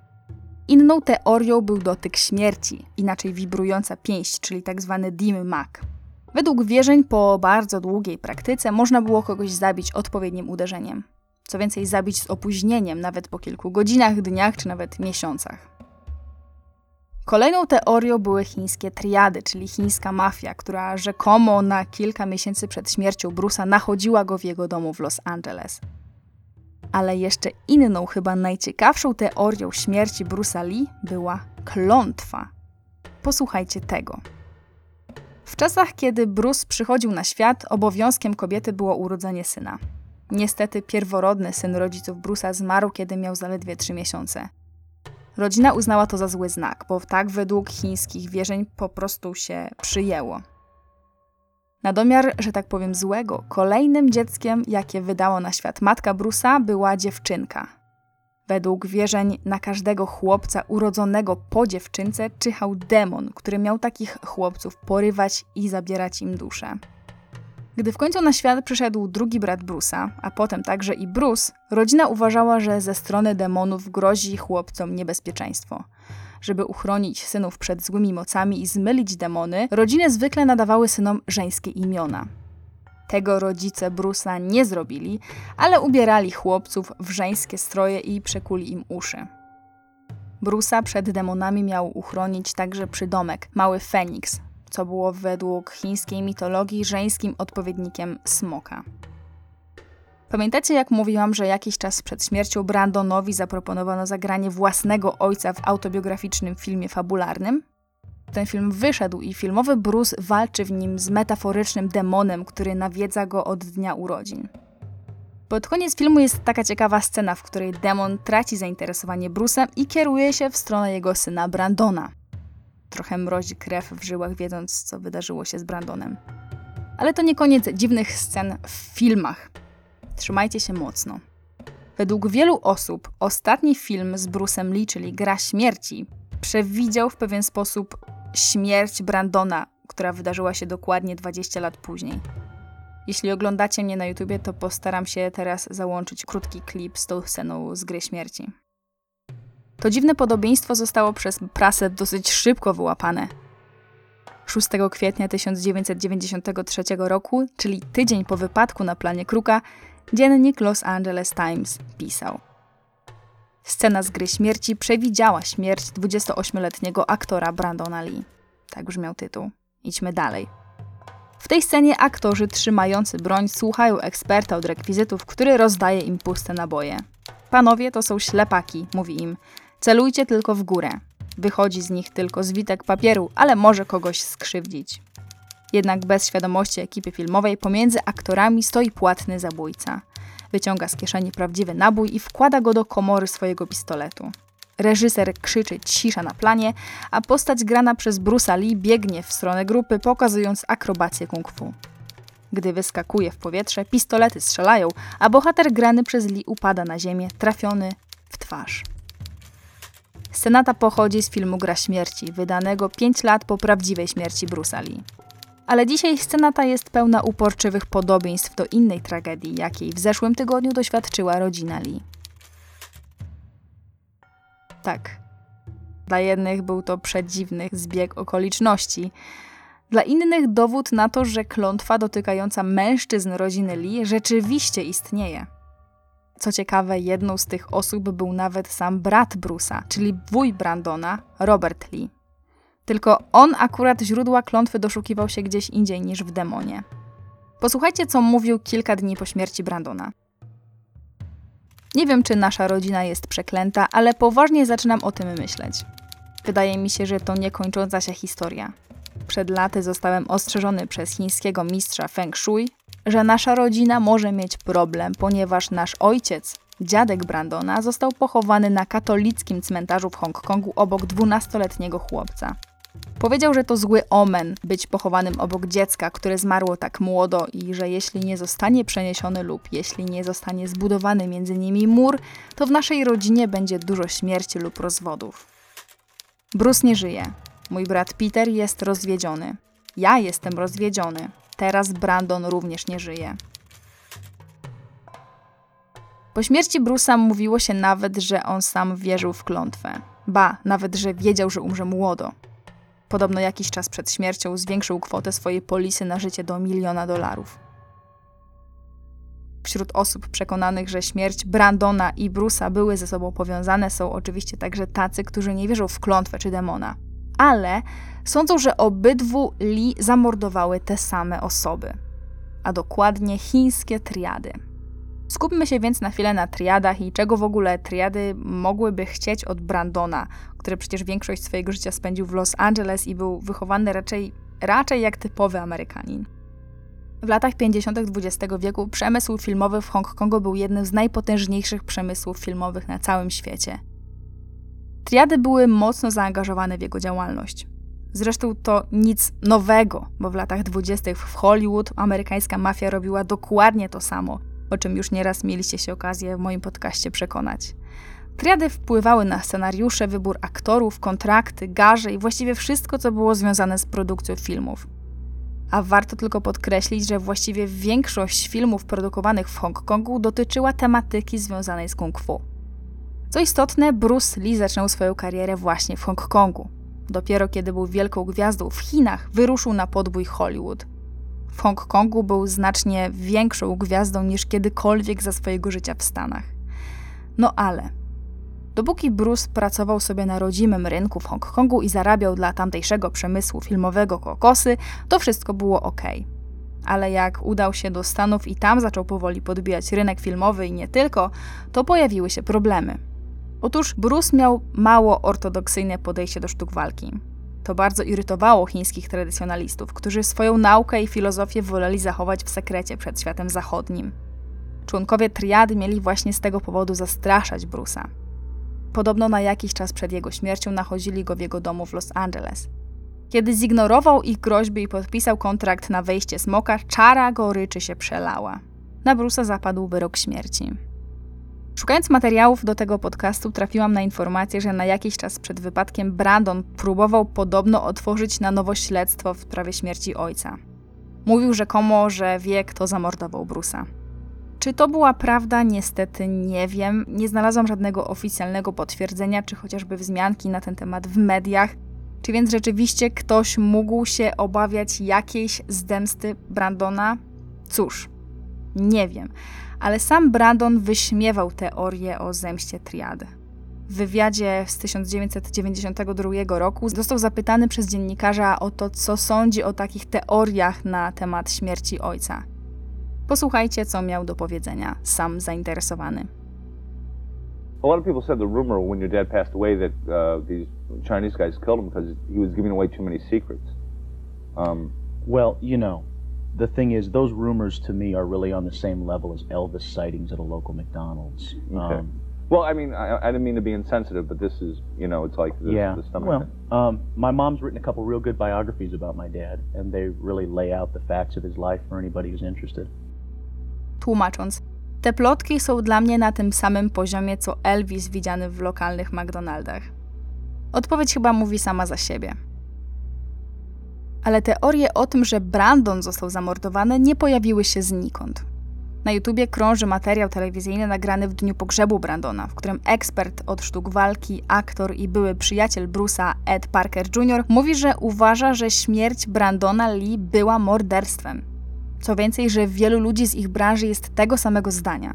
Inną teorią był dotyk śmierci, inaczej wibrująca pięść, czyli tzw. Tak dim mak. Według wierzeń po bardzo długiej praktyce można było kogoś zabić odpowiednim uderzeniem. Co więcej, zabić z opóźnieniem, nawet po kilku godzinach, dniach czy nawet miesiącach. Kolejną teorią były chińskie triady, czyli chińska mafia, która rzekomo na kilka miesięcy przed śmiercią Brusa nachodziła go w jego domu w Los Angeles. Ale jeszcze inną, chyba najciekawszą teorią śmierci Brusa Lee była klątwa. Posłuchajcie tego. W czasach, kiedy Bruce przychodził na świat, obowiązkiem kobiety było urodzenie syna. Niestety pierworodny syn rodziców Brusa zmarł, kiedy miał zaledwie trzy miesiące. Rodzina uznała to za zły znak, bo tak według chińskich wierzeń po prostu się przyjęło. Na domiar, że tak powiem, złego, kolejnym dzieckiem, jakie wydała na świat matka Brusa, była dziewczynka. Według wierzeń na każdego chłopca urodzonego po dziewczynce czyhał demon, który miał takich chłopców porywać i zabierać im duszę. Gdy w końcu na świat przyszedł drugi brat Brusa, a potem także i Bruce, rodzina uważała, że ze strony demonów grozi chłopcom niebezpieczeństwo. Żeby uchronić synów przed złymi mocami i zmylić demony, rodziny zwykle nadawały synom żeńskie imiona. Tego rodzice Brusa nie zrobili, ale ubierali chłopców w żeńskie stroje i przekuli im uszy. Brusa przed demonami miał uchronić także przydomek, mały Feniks, co było według chińskiej mitologii żeńskim odpowiednikiem smoka. Pamiętacie, jak mówiłam, że jakiś czas przed śmiercią Brandonowi zaproponowano zagranie własnego ojca w autobiograficznym filmie fabularnym? Ten film wyszedł i filmowy Bruce walczy w nim z metaforycznym demonem, który nawiedza go od dnia urodzin. Pod koniec filmu jest taka ciekawa scena, w której demon traci zainteresowanie Bruce'em i kieruje się w stronę jego syna Brandona. Trochę mrozi krew w żyłach, wiedząc, co wydarzyło się z Brandonem. Ale to nie koniec dziwnych scen w filmach. Trzymajcie się mocno. Według wielu osób ostatni film z Bruce'em Lee, czyli Gra Śmierci, przewidział w pewien sposób śmierć Brandona, która wydarzyła się dokładnie 20 lat później. Jeśli oglądacie mnie na YouTubie, to postaram się teraz załączyć krótki klip z tą sceną z Gry Śmierci. To dziwne podobieństwo zostało przez prasę dosyć szybko wyłapane. 6 kwietnia 1993 roku, czyli tydzień po wypadku na planie Kruka, dziennik Los Angeles Times pisał. Scena z gry śmierci przewidziała śmierć 28-letniego aktora Brandona Lee. Tak brzmiał tytuł. Idźmy dalej. W tej scenie aktorzy trzymający broń słuchają eksperta od rekwizytów, który rozdaje im puste naboje. Panowie to są ślepaki, mówi im. Celujcie tylko w górę. Wychodzi z nich tylko zwitek papieru, ale może kogoś skrzywdzić. Jednak bez świadomości ekipy filmowej pomiędzy aktorami stoi płatny zabójca. Wyciąga z kieszeni prawdziwy nabój i wkłada go do komory swojego pistoletu. Reżyser krzyczy cisza na planie, a postać grana przez Bruce'a Lee biegnie w stronę grupy, pokazując akrobację kung fu. Gdy wyskakuje w powietrze, pistolety strzelają, a bohater grany przez Lee upada na ziemię, trafiony w twarz. Scenata pochodzi z filmu Gra Śmierci, wydanego 5 lat po prawdziwej śmierci Bruce'a Lee. Ale dzisiaj scena ta jest pełna uporczywych podobieństw do innej tragedii, jakiej w zeszłym tygodniu doświadczyła rodzina Lee. Tak. Dla jednych był to przedziwny zbieg okoliczności, dla innych dowód na to, że klątwa dotykająca mężczyzn rodziny Lee rzeczywiście istnieje. Co ciekawe, jedną z tych osób był nawet sam brat Bruce'a, czyli wuj Brandona, Robert Lee. Tylko on akurat źródła klątwy doszukiwał się gdzieś indziej niż w demonie. Posłuchajcie, co mówił kilka dni po śmierci Brandona. Nie wiem, czy nasza rodzina jest przeklęta, ale poważnie zaczynam o tym myśleć. Wydaje mi się, że to niekończąca się historia. Przed laty zostałem ostrzeżony przez chińskiego mistrza Feng Shui, że nasza rodzina może mieć problem, ponieważ nasz ojciec, dziadek Brandona, został pochowany na katolickim cmentarzu w Hongkongu obok 12-letniego chłopca. Powiedział, że to zły omen być pochowanym obok dziecka, które zmarło tak młodo i że jeśli nie zostanie przeniesiony lub jeśli nie zostanie zbudowany między nimi mur, to w naszej rodzinie będzie dużo śmierci lub rozwodów. Bruce nie żyje. Mój brat Peter jest rozwiedziony. Ja jestem rozwiedziony. Teraz Brandon również nie żyje. Po śmierci Bruce'a mówiło się nawet, że on sam wierzył w klątwę. Ba, nawet, że wiedział, że umrze młodo. Podobno jakiś czas przed śmiercią zwiększył kwotę swojej polisy na życie do miliona dolarów. Wśród osób przekonanych, że śmierć Brandona i Bruce'a były ze sobą powiązane, są oczywiście także tacy, którzy nie wierzą w klątwę czy demona. Ale sądzą, że obydwu Lee zamordowały te same osoby, a dokładnie chińskie triady. Skupmy się więc na chwilę na triadach i czego w ogóle triady mogłyby chcieć od Brandona, który przecież większość swojego życia spędził w Los Angeles i był wychowany raczej, raczej jak typowy Amerykanin. W latach 50. XX wieku przemysł filmowy w Hongkongu był jednym z najpotężniejszych przemysłów filmowych na całym świecie. Triady były mocno zaangażowane w jego działalność. Zresztą to nic nowego, bo w latach 20. w Hollywood amerykańska mafia robiła dokładnie to samo, o czym już nieraz mieliście się okazję w moim podcaście przekonać. Triady wpływały na scenariusze, wybór aktorów, kontrakty, garze i właściwie wszystko, co było związane z produkcją filmów. A warto tylko podkreślić, że właściwie większość filmów produkowanych w Hongkongu dotyczyła tematyki związanej z kung fu. Co istotne, Bruce Lee zaczął swoją karierę właśnie w Hongkongu. Dopiero kiedy był wielką gwiazdą w Chinach, wyruszył na podbój Hollywood. W Hongkongu był znacznie większą gwiazdą niż kiedykolwiek za swojego życia w Stanach. No ale Dopóki Bruce pracował sobie na rodzimym rynku w Hongkongu i zarabiał dla tamtejszego przemysłu filmowego kokosy, to wszystko było ok. Ale jak udał się do Stanów i tam zaczął powoli podbijać rynek filmowy i nie tylko, to pojawiły się problemy. Otóż Bruce miał mało ortodoksyjne podejście do sztuk walki. To bardzo irytowało chińskich tradycjonalistów, którzy swoją naukę i filozofię woleli zachować w sekrecie przed światem zachodnim. Członkowie triady mieli właśnie z tego powodu zastraszać Bruce'a. Podobno na jakiś czas przed jego śmiercią nachodzili go w jego domu w Los Angeles. Kiedy zignorował ich groźby i podpisał kontrakt na wejście smoka, czara goryczy się przelała. Na Bruce'a zapadł wyrok śmierci. Szukając materiałów do tego podcastu, trafiłam na informację, że na jakiś czas przed wypadkiem Brandon próbował podobno otworzyć na nowo śledztwo w sprawie śmierci ojca. Mówił rzekomo, że wie, kto zamordował Bruce'a. Czy to była prawda? Niestety nie wiem. Nie znalazłam żadnego oficjalnego potwierdzenia, czy chociażby wzmianki na ten temat w mediach. Czy więc rzeczywiście ktoś mógł się obawiać jakiejś zdemsty Brandona? Cóż, nie wiem, ale sam Brandon wyśmiewał teorię o zemście triady. W wywiadzie z 1992 roku został zapytany przez dziennikarza o to, co sądzi o takich teoriach na temat śmierci ojca. Posłuchajcie, co miał do powiedzenia sam zainteresowany. A lot of people said the rumor when your dad passed away that uh, these Chinese guys killed him because he was giving away too many secrets. Um, Well, you know, the thing is, those rumors to me are really on the same level as Elvis sightings at a local McDonald's. Okay. Um, well, I mean, I, I didn't mean to be insensitive, but this is, you know, it's like the, yeah. the stomach. Well, um, my mom's written a couple real good biographies about my dad, and they really lay out the facts of his life for anybody who's interested. Tłumacząc, te plotki są dla mnie na tym samym poziomie co Elvis widziany w lokalnych McDonaldach. Odpowiedź chyba mówi sama za siebie. Ale teorie o tym, że Brandon został zamordowany, nie pojawiły się znikąd. Na YouTubie krąży materiał telewizyjny nagrany w dniu pogrzebu Brandona, w którym ekspert od sztuk walki, aktor i były przyjaciel Bruce'a Ed Parker Jr. mówi, że uważa, że śmierć Brandona Lee była morderstwem. Co więcej, że wielu ludzi z ich branży jest tego samego zdania.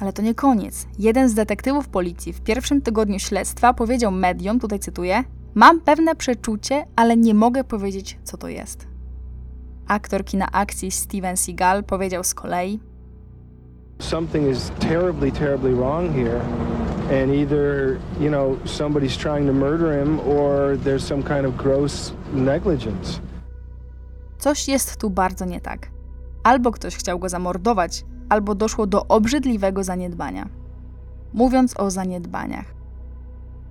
Ale to nie koniec. Jeden z detektywów policji w pierwszym tygodniu śledztwa powiedział mediom, tutaj cytuję: Mam pewne przeczucie, ale nie mogę powiedzieć, co to jest. Aktor kina akcji Steven Seagal powiedział z kolei: Something is terribly, terribly wrong here. and either you know somebody's trying to murder him or there's some kind of gross negligence. Coś jest tu bardzo nie tak. Albo ktoś chciał go zamordować, albo doszło do obrzydliwego zaniedbania. Mówiąc o zaniedbaniach.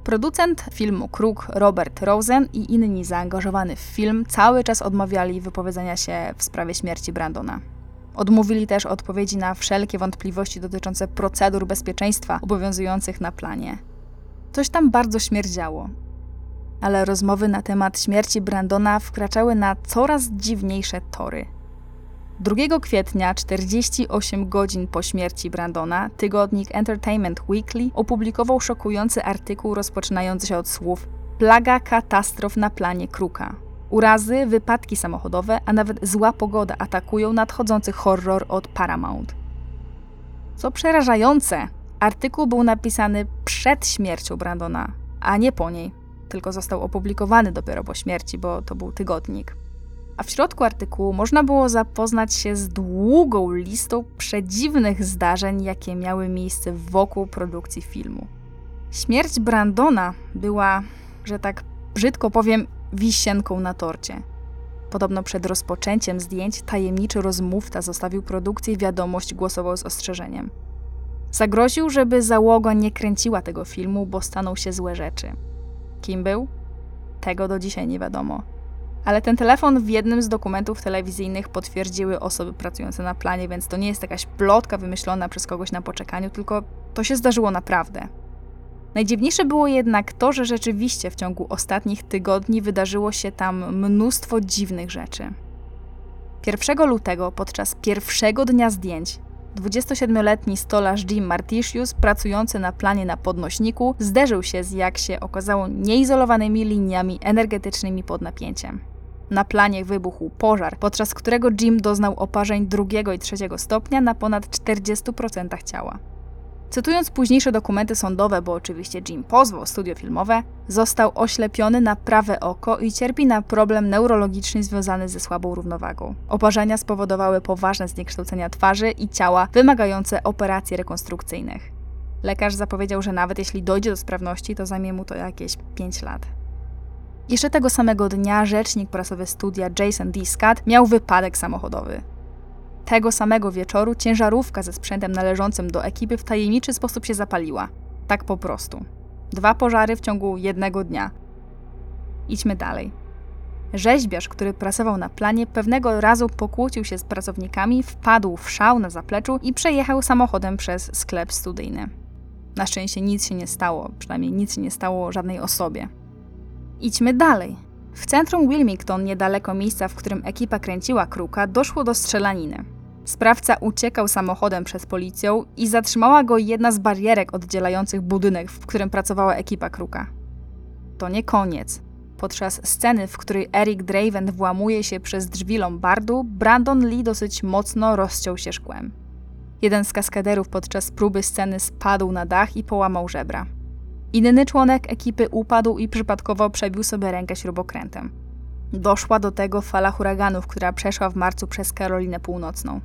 Producent filmu Kruk Robert Rosen i inni zaangażowani w film cały czas odmawiali wypowiedzenia się w sprawie śmierci Brandona. Odmówili też odpowiedzi na wszelkie wątpliwości dotyczące procedur bezpieczeństwa obowiązujących na planie. Coś tam bardzo śmierdziało. Ale rozmowy na temat śmierci Brandona wkraczały na coraz dziwniejsze tory. 2 kwietnia, 48 godzin po śmierci Brandona, tygodnik Entertainment Weekly opublikował szokujący artykuł rozpoczynający się od słów Plaga katastrof na planie Kruka. Urazy, wypadki samochodowe, a nawet zła pogoda atakują nadchodzący horror od Paramount. Co przerażające, artykuł był napisany przed śmiercią Brandona, a nie po niej, tylko został opublikowany dopiero po śmierci, bo to był tygodnik. A w środku artykułu można było zapoznać się z długą listą przedziwnych zdarzeń, jakie miały miejsce wokół produkcji filmu. Śmierć Brandona była, że tak brzydko powiem, wisienką na torcie. Podobno przed rozpoczęciem zdjęć tajemniczy rozmówca zostawił produkcji wiadomość głosową z ostrzeżeniem. Zagroził, żeby załoga nie kręciła tego filmu, bo staną się złe rzeczy. Kim był? Tego do dzisiaj nie wiadomo. Ale ten telefon w jednym z dokumentów telewizyjnych potwierdziły osoby pracujące na planie, więc to nie jest jakaś plotka wymyślona przez kogoś na poczekaniu, tylko to się zdarzyło naprawdę. Najdziwniejsze było jednak to, że rzeczywiście w ciągu ostatnich tygodni wydarzyło się tam mnóstwo dziwnych rzeczy. 1 lutego, podczas pierwszego dnia zdjęć, 27-letni stolarz Jim Martisius, pracujący na planie na podnośniku, zderzył się z, jak się okazało, nieizolowanymi liniami energetycznymi pod napięciem. Na planie wybuchł pożar, podczas którego Jim doznał oparzeń drugiego i trzeciego stopnia na ponad 40% ciała. Cytując późniejsze dokumenty sądowe, bo oczywiście Jim pozwał studio filmowe, został oślepiony na prawe oko i cierpi na problem neurologiczny związany ze słabą równowagą. Oparzenia spowodowały poważne zniekształcenia twarzy i ciała wymagające operacji rekonstrukcyjnych. Lekarz zapowiedział, że nawet jeśli dojdzie do sprawności, to zajmie mu to jakieś 5 lat. Jeszcze tego samego dnia rzecznik prasowy studia Jason D. Scott miał wypadek samochodowy. Tego samego wieczoru ciężarówka ze sprzętem należącym do ekipy w tajemniczy sposób się zapaliła. Tak po prostu. Dwa pożary w ciągu jednego dnia. Idźmy dalej. Rzeźbiarz, który pracował na planie, pewnego razu pokłócił się z pracownikami, wpadł w szał na zapleczu i przejechał samochodem przez sklep studyjny. Na szczęście nic się nie stało, przynajmniej nic się nie stało żadnej osobie. Idźmy dalej. W centrum Wilmington, niedaleko miejsca, w którym ekipa kręciła kruka, doszło do strzelaniny. Sprawca uciekał samochodem przed policją i zatrzymała go jedna z barierek oddzielających budynek, w którym pracowała ekipa kruka. To nie koniec. Podczas sceny, w której Eric Draven włamuje się przez drzwi lombardu, Brandon Lee dosyć mocno rozciął się szkłem. Jeden z kaskaderów podczas próby sceny spadł na dach i połamał żebra. Inny członek ekipy upadł i przypadkowo przebił sobie rękę śrubokrętem. Doszła do tego fala huraganów, która przeszła w marcu przez Karolinę Północną.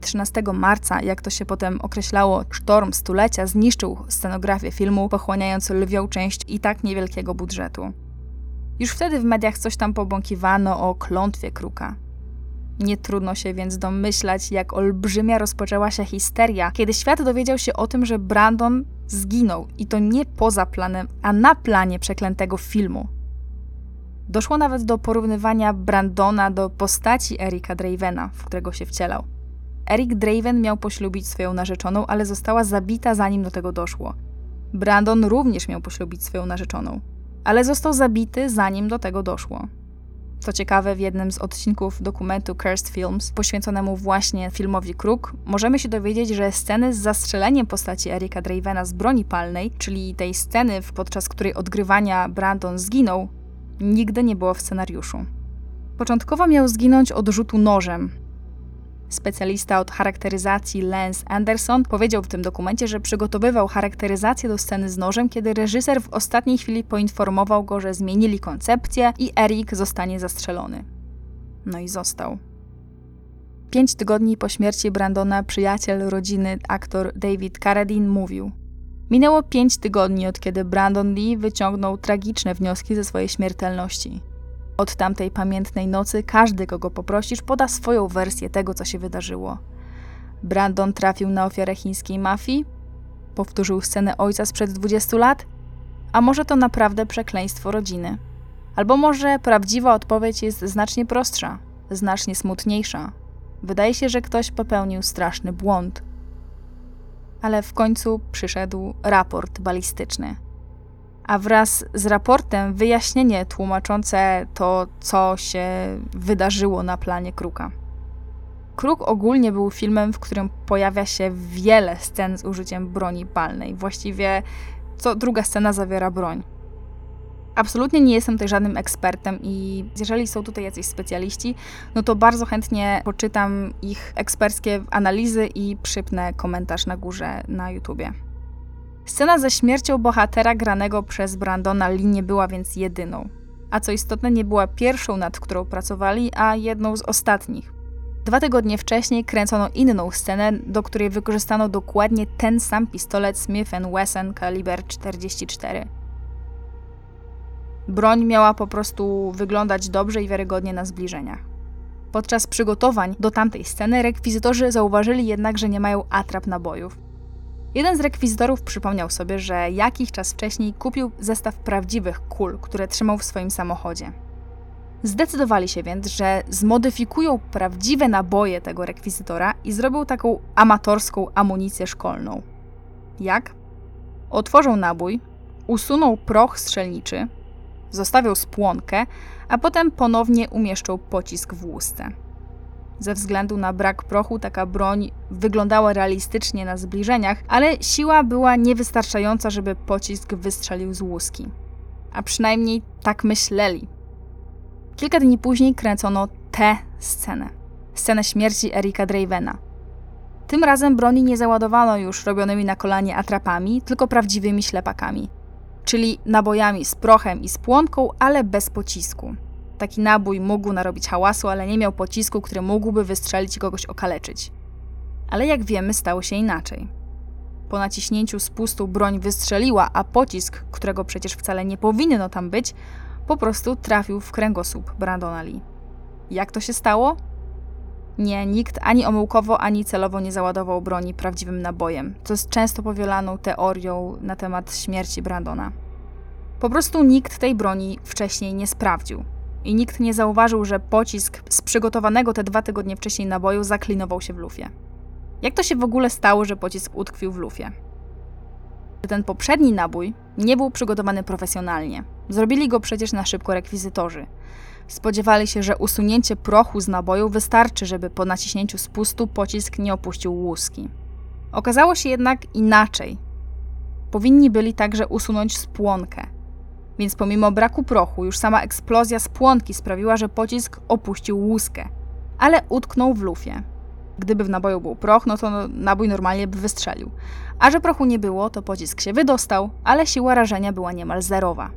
13 marca, jak to się potem określało, sztorm stulecia zniszczył scenografię filmu, pochłaniając lwią część i tak niewielkiego budżetu. Już wtedy w mediach coś tam pobąkiwano o klątwie kruka. Nie trudno się więc domyślać, jak olbrzymia rozpoczęła się histeria, kiedy świat dowiedział się o tym, że Brandon zginął i to nie poza planem, a na planie przeklętego filmu. Doszło nawet do porównywania Brandona do postaci Erika Dravena, w którego się wcielał. Eric Draven miał poślubić swoją narzeczoną, ale została zabita zanim do tego doszło. Brandon również miał poślubić swoją narzeczoną, ale został zabity zanim do tego doszło. Co ciekawe, w jednym z odcinków dokumentu Cursed Films, poświęconemu właśnie filmowi Kruk, możemy się dowiedzieć, że sceny z zastrzeleniem postaci Erika Dravena z broni palnej, czyli tej sceny, podczas której odgrywania Brandon zginął, nigdy nie było w scenariuszu. Początkowo miał zginąć od rzutu nożem. Specjalista od charakteryzacji Lance Anderson powiedział w tym dokumencie, że przygotowywał charakteryzację do sceny z nożem, kiedy reżyser w ostatniej chwili poinformował go, że zmienili koncepcję i Eric zostanie zastrzelony. No i został. Pięć tygodni po śmierci Brandona przyjaciel rodziny, aktor David Carradine mówił: Minęło pięć tygodni od kiedy Brandon Lee wyciągnął tragiczne wnioski ze swojej śmiertelności. Od tamtej pamiętnej nocy każdy, kogo poprosisz, poda swoją wersję tego, co się wydarzyło. Brandon trafił na ofiarę chińskiej mafii? Powtórzył scenę ojca sprzed 20 lat? A może to naprawdę przekleństwo rodziny? Albo może prawdziwa odpowiedź jest znacznie prostsza, znacznie smutniejsza. Wydaje się, że ktoś popełnił straszny błąd. Ale w końcu przyszedł raport balistyczny. A wraz z raportem wyjaśnienie tłumaczące to, co się wydarzyło na planie Kruka. Kruk ogólnie był filmem, w którym pojawia się wiele scen z użyciem broni palnej. Właściwie co druga scena zawiera broń. Absolutnie nie jestem tutaj żadnym ekspertem i jeżeli są tutaj jacyś specjaliści, no to bardzo chętnie poczytam ich eksperckie analizy i przypnę komentarz na górze na YouTubie. Scena ze śmiercią bohatera granego przez Brandona Lee nie była więc jedyną. A co istotne, nie była pierwszą, nad którą pracowali, a jedną z ostatnich. Dwa tygodnie wcześniej kręcono inną scenę, do której wykorzystano dokładnie ten sam pistolet Smith Wesson kaliber 44. Broń miała po prostu wyglądać dobrze i wiarygodnie na zbliżeniach. Podczas przygotowań do tamtej sceny rekwizytorzy zauważyli jednak, że nie mają atrap nabojów. Jeden z rekwizytorów przypomniał sobie, że jakiś czas wcześniej kupił zestaw prawdziwych kul, które trzymał w swoim samochodzie. Zdecydowali się więc, że zmodyfikują prawdziwe naboje tego rekwizytora i zrobią taką amatorską amunicję szkolną. Jak? Otworzą nabój, usuną proch strzelniczy, zostawią spłonkę, a potem ponownie umieszczą pocisk w łusce. Ze względu na brak prochu taka broń wyglądała realistycznie na zbliżeniach, ale siła była niewystarczająca, żeby pocisk wystrzelił z łuski. A przynajmniej tak myśleli. Kilka dni później kręcono tę scenę. Scenę śmierci Erika Dravena. Tym razem broni nie załadowano już robionymi na kolanie atrapami, tylko prawdziwymi ślepakami. Czyli nabojami z prochem i z płonką, ale bez pocisku. Taki nabój mógł narobić hałasu, ale nie miał pocisku, który mógłby wystrzelić i kogoś okaleczyć. Ale jak wiemy, stało się inaczej. Po naciśnięciu spustu broń wystrzeliła, a pocisk, którego przecież wcale nie powinno tam być, po prostu trafił w kręgosłup Brandona Lee. Jak to się stało? Nie, nikt ani omyłkowo, ani celowo nie załadował broni prawdziwym nabojem, co jest często powielaną teorią na temat śmierci Brandona. Po prostu nikt tej broni wcześniej nie sprawdził. I nikt nie zauważył, że pocisk z przygotowanego te dwa tygodnie wcześniej naboju zaklinował się w lufie. Jak to się w ogóle stało, że pocisk utkwił w lufie? Ten poprzedni nabój nie był przygotowany profesjonalnie. Zrobili go przecież na szybko rekwizytorzy. Spodziewali się, że usunięcie prochu z naboju wystarczy, żeby po naciśnięciu spustu pocisk nie opuścił łuski. Okazało się jednak inaczej. Powinni byli także usunąć spłonkę. Więc pomimo braku prochu, już sama eksplozja spłonki sprawiła, że pocisk opuścił łuskę, ale utknął w lufie. Gdyby w naboju był proch, no to nabój normalnie by wystrzelił. A że prochu nie było, to pocisk się wydostał, ale siła rażenia była niemal zerowa.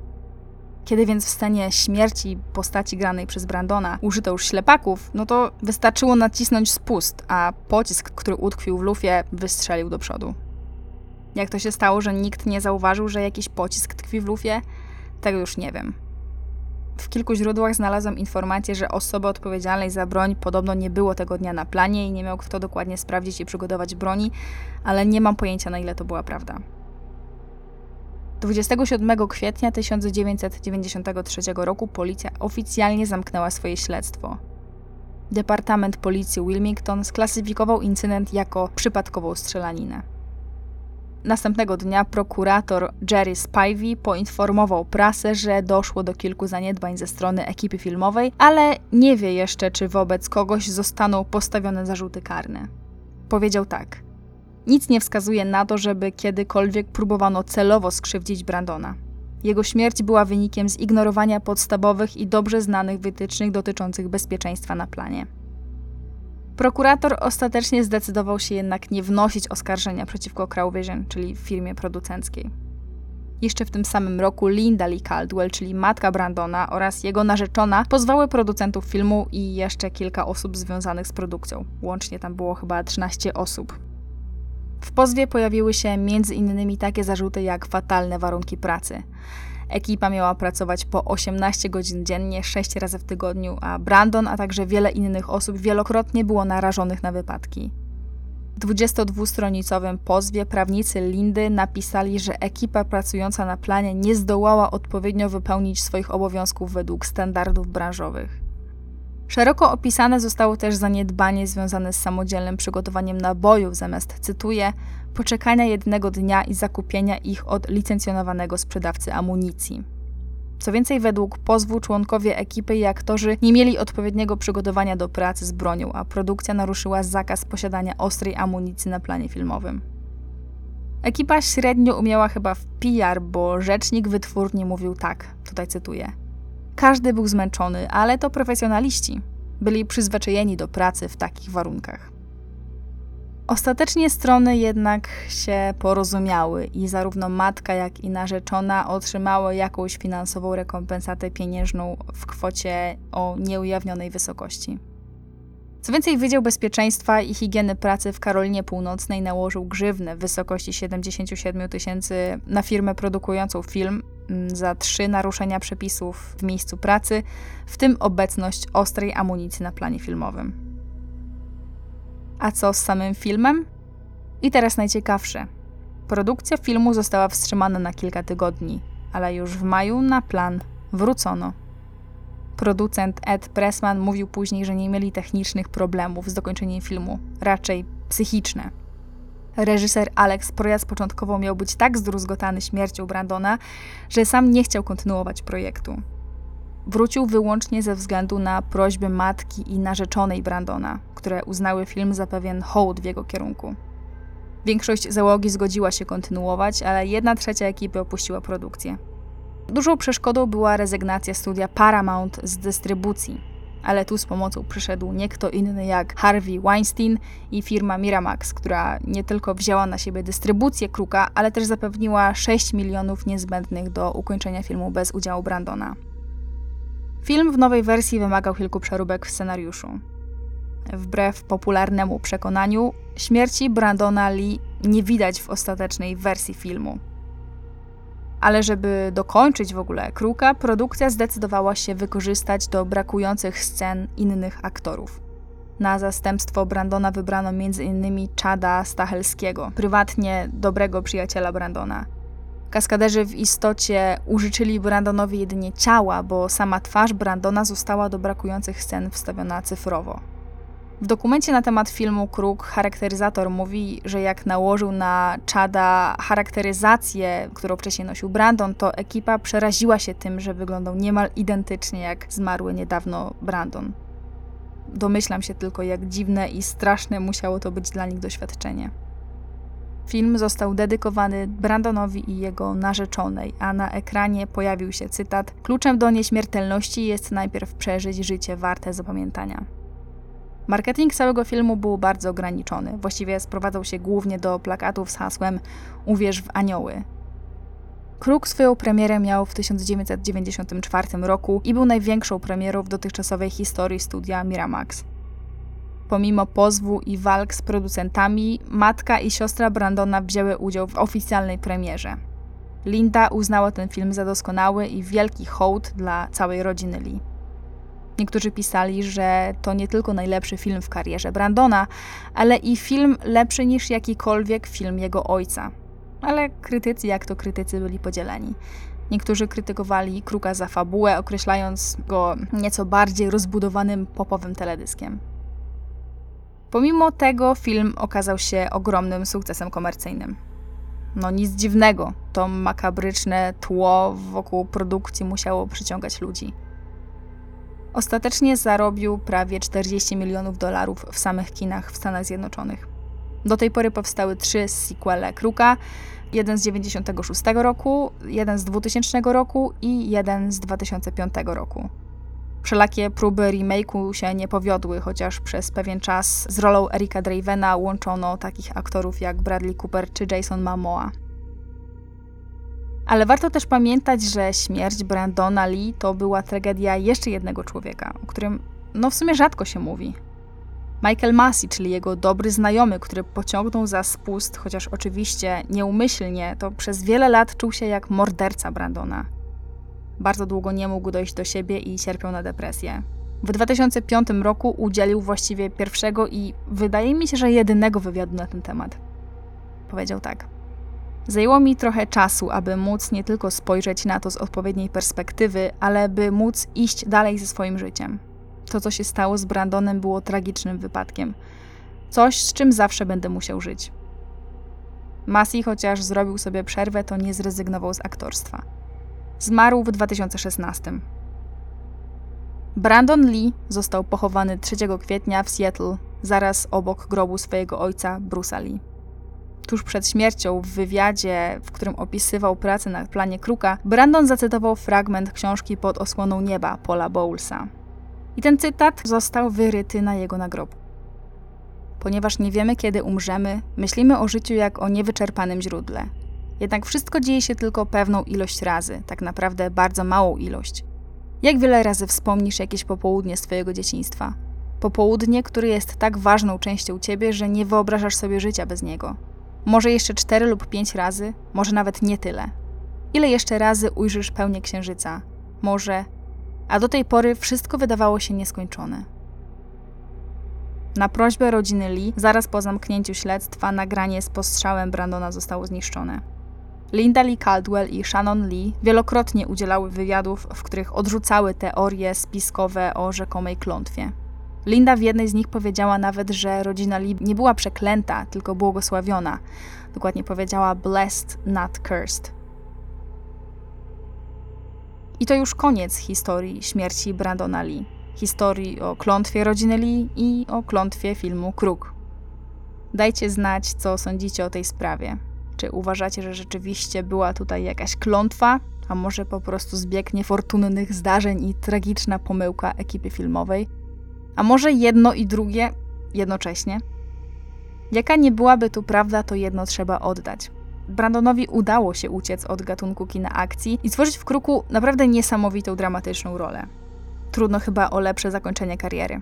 Kiedy więc w scenie śmierci postaci granej przez Brandona użyto już ślepaków, no to wystarczyło nacisnąć spust, a pocisk, który utkwił w lufie, wystrzelił do przodu. Jak to się stało, że nikt nie zauważył, że jakiś pocisk tkwi w lufie? Tego już nie wiem. W kilku źródłach znalazłam informację, że osoby odpowiedzialnej za broń podobno nie było tego dnia na planie i nie miał kto dokładnie sprawdzić i przygotować broni, ale nie mam pojęcia na ile to była prawda. 27 kwietnia 1993 roku policja oficjalnie zamknęła swoje śledztwo. Departament Policji Wilmington sklasyfikował incydent jako przypadkową strzelaninę. Następnego dnia prokurator Jerry Spivey poinformował prasę, że doszło do kilku zaniedbań ze strony ekipy filmowej, ale nie wie jeszcze, czy wobec kogoś zostaną postawione zarzuty karne. Powiedział tak: Nic nie wskazuje na to, żeby kiedykolwiek próbowano celowo skrzywdzić Brandona. Jego śmierć była wynikiem zignorowania podstawowych i dobrze znanych wytycznych dotyczących bezpieczeństwa na planie. Prokurator ostatecznie zdecydował się jednak nie wnosić oskarżenia przeciwko Crow Vision, czyli firmie producenckiej. Jeszcze w tym samym roku Linda Lee Caldwell, czyli matka Brandona oraz jego narzeczona, pozwały producentów filmu i jeszcze kilka osób związanych z produkcją. Łącznie tam było chyba 13 osób. W pozwie pojawiły się innymi takie zarzuty jak fatalne warunki pracy. Ekipa miała pracować po 18 godzin dziennie, 6 razy w tygodniu, a Brandon, a także wiele innych osób wielokrotnie było narażonych na wypadki. W 22-stronicowym pozwie prawnicy Lindy napisali, że ekipa pracująca na planie nie zdołała odpowiednio wypełnić swoich obowiązków według standardów branżowych. Szeroko opisane zostało też zaniedbanie związane z samodzielnym przygotowaniem nabojów zamiast, cytuję, poczekania jednego dnia i zakupienia ich od licencjonowanego sprzedawcy amunicji. Co więcej, według pozwu członkowie ekipy i aktorzy nie mieli odpowiedniego przygotowania do pracy z bronią, a produkcja naruszyła zakaz posiadania ostrej amunicji na planie filmowym. Ekipa średnio umiała chyba w PR, bo rzecznik wytwórni mówił tak, tutaj cytuję. Każdy był zmęczony, ale to profesjonaliści. Byli przyzwyczajeni do pracy w takich warunkach. Ostatecznie strony jednak się porozumiały i zarówno matka, jak i narzeczona otrzymały jakąś finansową rekompensatę pieniężną w kwocie o nieujawnionej wysokości. Co więcej, Wydział Bezpieczeństwa i Higieny Pracy w Karolinie Północnej nałożył grzywnę w wysokości 77 tysięcy na firmę produkującą film mm, za trzy naruszenia przepisów w miejscu pracy, w tym obecność ostrej amunicji na planie filmowym. A co z samym filmem? I teraz najciekawsze. Produkcja filmu została wstrzymana na kilka tygodni, ale już w maju na plan wrócono. Producent Ed Pressman mówił później, że nie mieli technicznych problemów z dokończeniem filmu, raczej psychiczne. Reżyser Alex Proyas początkowo miał być tak zdruzgotany śmiercią Brandona, że sam nie chciał kontynuować projektu. Wrócił wyłącznie ze względu na prośby matki i narzeczonej Brandona, które uznały film za pewien hołd w jego kierunku. Większość załogi zgodziła się kontynuować, ale jedna trzecia ekipy opuściła produkcję. Dużą przeszkodą była rezygnacja studia Paramount z dystrybucji, ale tu z pomocą przyszedł nie kto inny jak Harvey Weinstein i firma Miramax, która nie tylko wzięła na siebie dystrybucję Kruka, ale też zapewniła 6 milionów niezbędnych do ukończenia filmu bez udziału Brandona. Film w nowej wersji wymagał kilku przeróbek w scenariuszu. Wbrew popularnemu przekonaniu, śmierci Brandona Lee nie widać w ostatecznej wersji filmu. Ale żeby dokończyć w ogóle Kruka, produkcja zdecydowała się wykorzystać do brakujących scen innych aktorów. Na zastępstwo Brandona wybrano m.in. Chada Stachelskiego, prywatnie dobrego przyjaciela Brandona. Kaskaderzy w istocie użyczyli Brandonowi jedynie ciała, bo sama twarz Brandona została do brakujących scen wstawiona cyfrowo. W dokumencie na temat filmu Kruk charakteryzator mówi, że jak nałożył na Chada charakteryzację, którą wcześniej nosił Brandon, to ekipa przeraziła się tym, że wyglądał niemal identycznie jak zmarły niedawno Brandon. Domyślam się tylko, jak dziwne i straszne musiało to być dla nich doświadczenie. Film został dedykowany Brandonowi i jego narzeczonej, a na ekranie pojawił się cytat: Kluczem do nieśmiertelności jest najpierw przeżyć życie warte zapamiętania. Marketing całego filmu był bardzo ograniczony. Właściwie sprowadzał się głównie do plakatów z hasłem Uwierz w anioły. Kruk swoją premierę miał w 1994 roku i był największą premierą w dotychczasowej historii studia Miramax. Pomimo pozwu i walk z producentami, matka i siostra Brandona wzięły udział w oficjalnej premierze. Linda uznała ten film za doskonały i wielki hołd dla całej rodziny Lee. Niektórzy pisali, że to nie tylko najlepszy film w karierze Brandona, ale i film lepszy niż jakikolwiek film jego ojca. Ale krytycy, jak to krytycy, byli podzieleni. Niektórzy krytykowali Kruka za fabułę, określając go nieco bardziej rozbudowanym popowym teledyskiem. Pomimo tego film okazał się ogromnym sukcesem komercyjnym. No nic dziwnego, to makabryczne tło wokół produkcji musiało przyciągać ludzi. Ostatecznie zarobił prawie 40 milionów dolarów w samych kinach w Stanach Zjednoczonych. Do tej pory powstały trzy sequele Kruka, jeden z 96 roku, jeden z 2000 roku i jeden z 2005 roku. Wszelakie próby remake'u się nie powiodły, chociaż przez pewien czas z rolą Erika Dravena łączono takich aktorów jak Bradley Cooper czy Jason Momoa. Ale warto też pamiętać, że śmierć Brandona Lee to była tragedia jeszcze jednego człowieka, o którym no w sumie rzadko się mówi. Michael Massey, czyli jego dobry znajomy, który pociągnął za spust, chociaż oczywiście nieumyślnie, to przez wiele lat czuł się jak morderca Brandona. Bardzo długo nie mógł dojść do siebie i cierpiał na depresję. W 2005 roku udzielił właściwie pierwszego i wydaje mi się, że jedynego wywiadu na ten temat. Powiedział tak. Zajęło mi trochę czasu, aby móc nie tylko spojrzeć na to z odpowiedniej perspektywy, ale by móc iść dalej ze swoim życiem. To, co się stało z Brandonem, było tragicznym wypadkiem. Coś, z czym zawsze będę musiał żyć. Massey, chociaż zrobił sobie przerwę, to nie zrezygnował z aktorstwa. Zmarł w 2016. Brandon Lee został pochowany 3 kwietnia w Seattle, zaraz obok grobu swojego ojca, Bruce'a Lee. Tuż przed śmiercią, w wywiadzie, w którym opisywał pracę na planie Kruka, Brandon zacytował fragment książki Pod osłoną nieba Paula Bowlesa. I ten cytat został wyryty na jego nagrobku. Ponieważ nie wiemy, kiedy umrzemy, myślimy o życiu jak o niewyczerpanym źródle. Jednak wszystko dzieje się tylko pewną ilość razy, tak naprawdę bardzo małą ilość. Jak wiele razy wspomnisz jakieś popołudnie z Twojego dzieciństwa? Popołudnie, które jest tak ważną częścią Ciebie, że nie wyobrażasz sobie życia bez niego. Może jeszcze cztery lub pięć razy, może nawet nie tyle. Ile jeszcze razy ujrzysz pełnię księżyca? Może. A do tej pory wszystko wydawało się nieskończone. Na prośbę rodziny Lee, zaraz po zamknięciu śledztwa, nagranie z postrzałem Brandona zostało zniszczone. Linda Lee Caldwell i Shannon Lee wielokrotnie udzielały wywiadów, w których odrzucały teorie spiskowe o rzekomej klątwie. Linda w jednej z nich powiedziała nawet, że rodzina Lee nie była przeklęta, tylko błogosławiona. Dokładnie powiedziała blessed, not cursed. I to już koniec historii śmierci Brandona Lee. Historii o klątwie rodziny Lee i o klątwie filmu Kruk. Dajcie znać, co sądzicie o tej sprawie. Czy uważacie, że rzeczywiście była tutaj jakaś klątwa, a może po prostu zbieg niefortunnych zdarzeń i tragiczna pomyłka ekipy filmowej? A może jedno i drugie jednocześnie? Jaka nie byłaby tu prawda, to jedno trzeba oddać. Brandonowi udało się uciec od gatunku kina akcji i stworzyć w kruku naprawdę niesamowitą dramatyczną rolę. Trudno chyba o lepsze zakończenie kariery.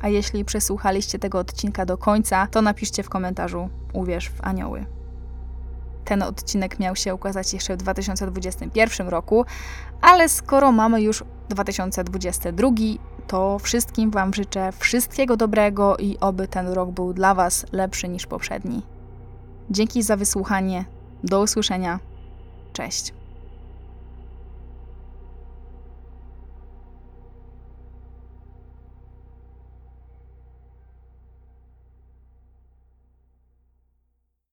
A jeśli przesłuchaliście tego odcinka do końca, to napiszcie w komentarzu Uwierz w anioły. Ten odcinek miał się ukazać jeszcze w 2021 roku, ale skoro mamy już 2022, to wszystkim Wam życzę wszystkiego dobrego i oby ten rok był dla Was lepszy niż poprzedni. Dzięki za wysłuchanie. Do usłyszenia. Cześć.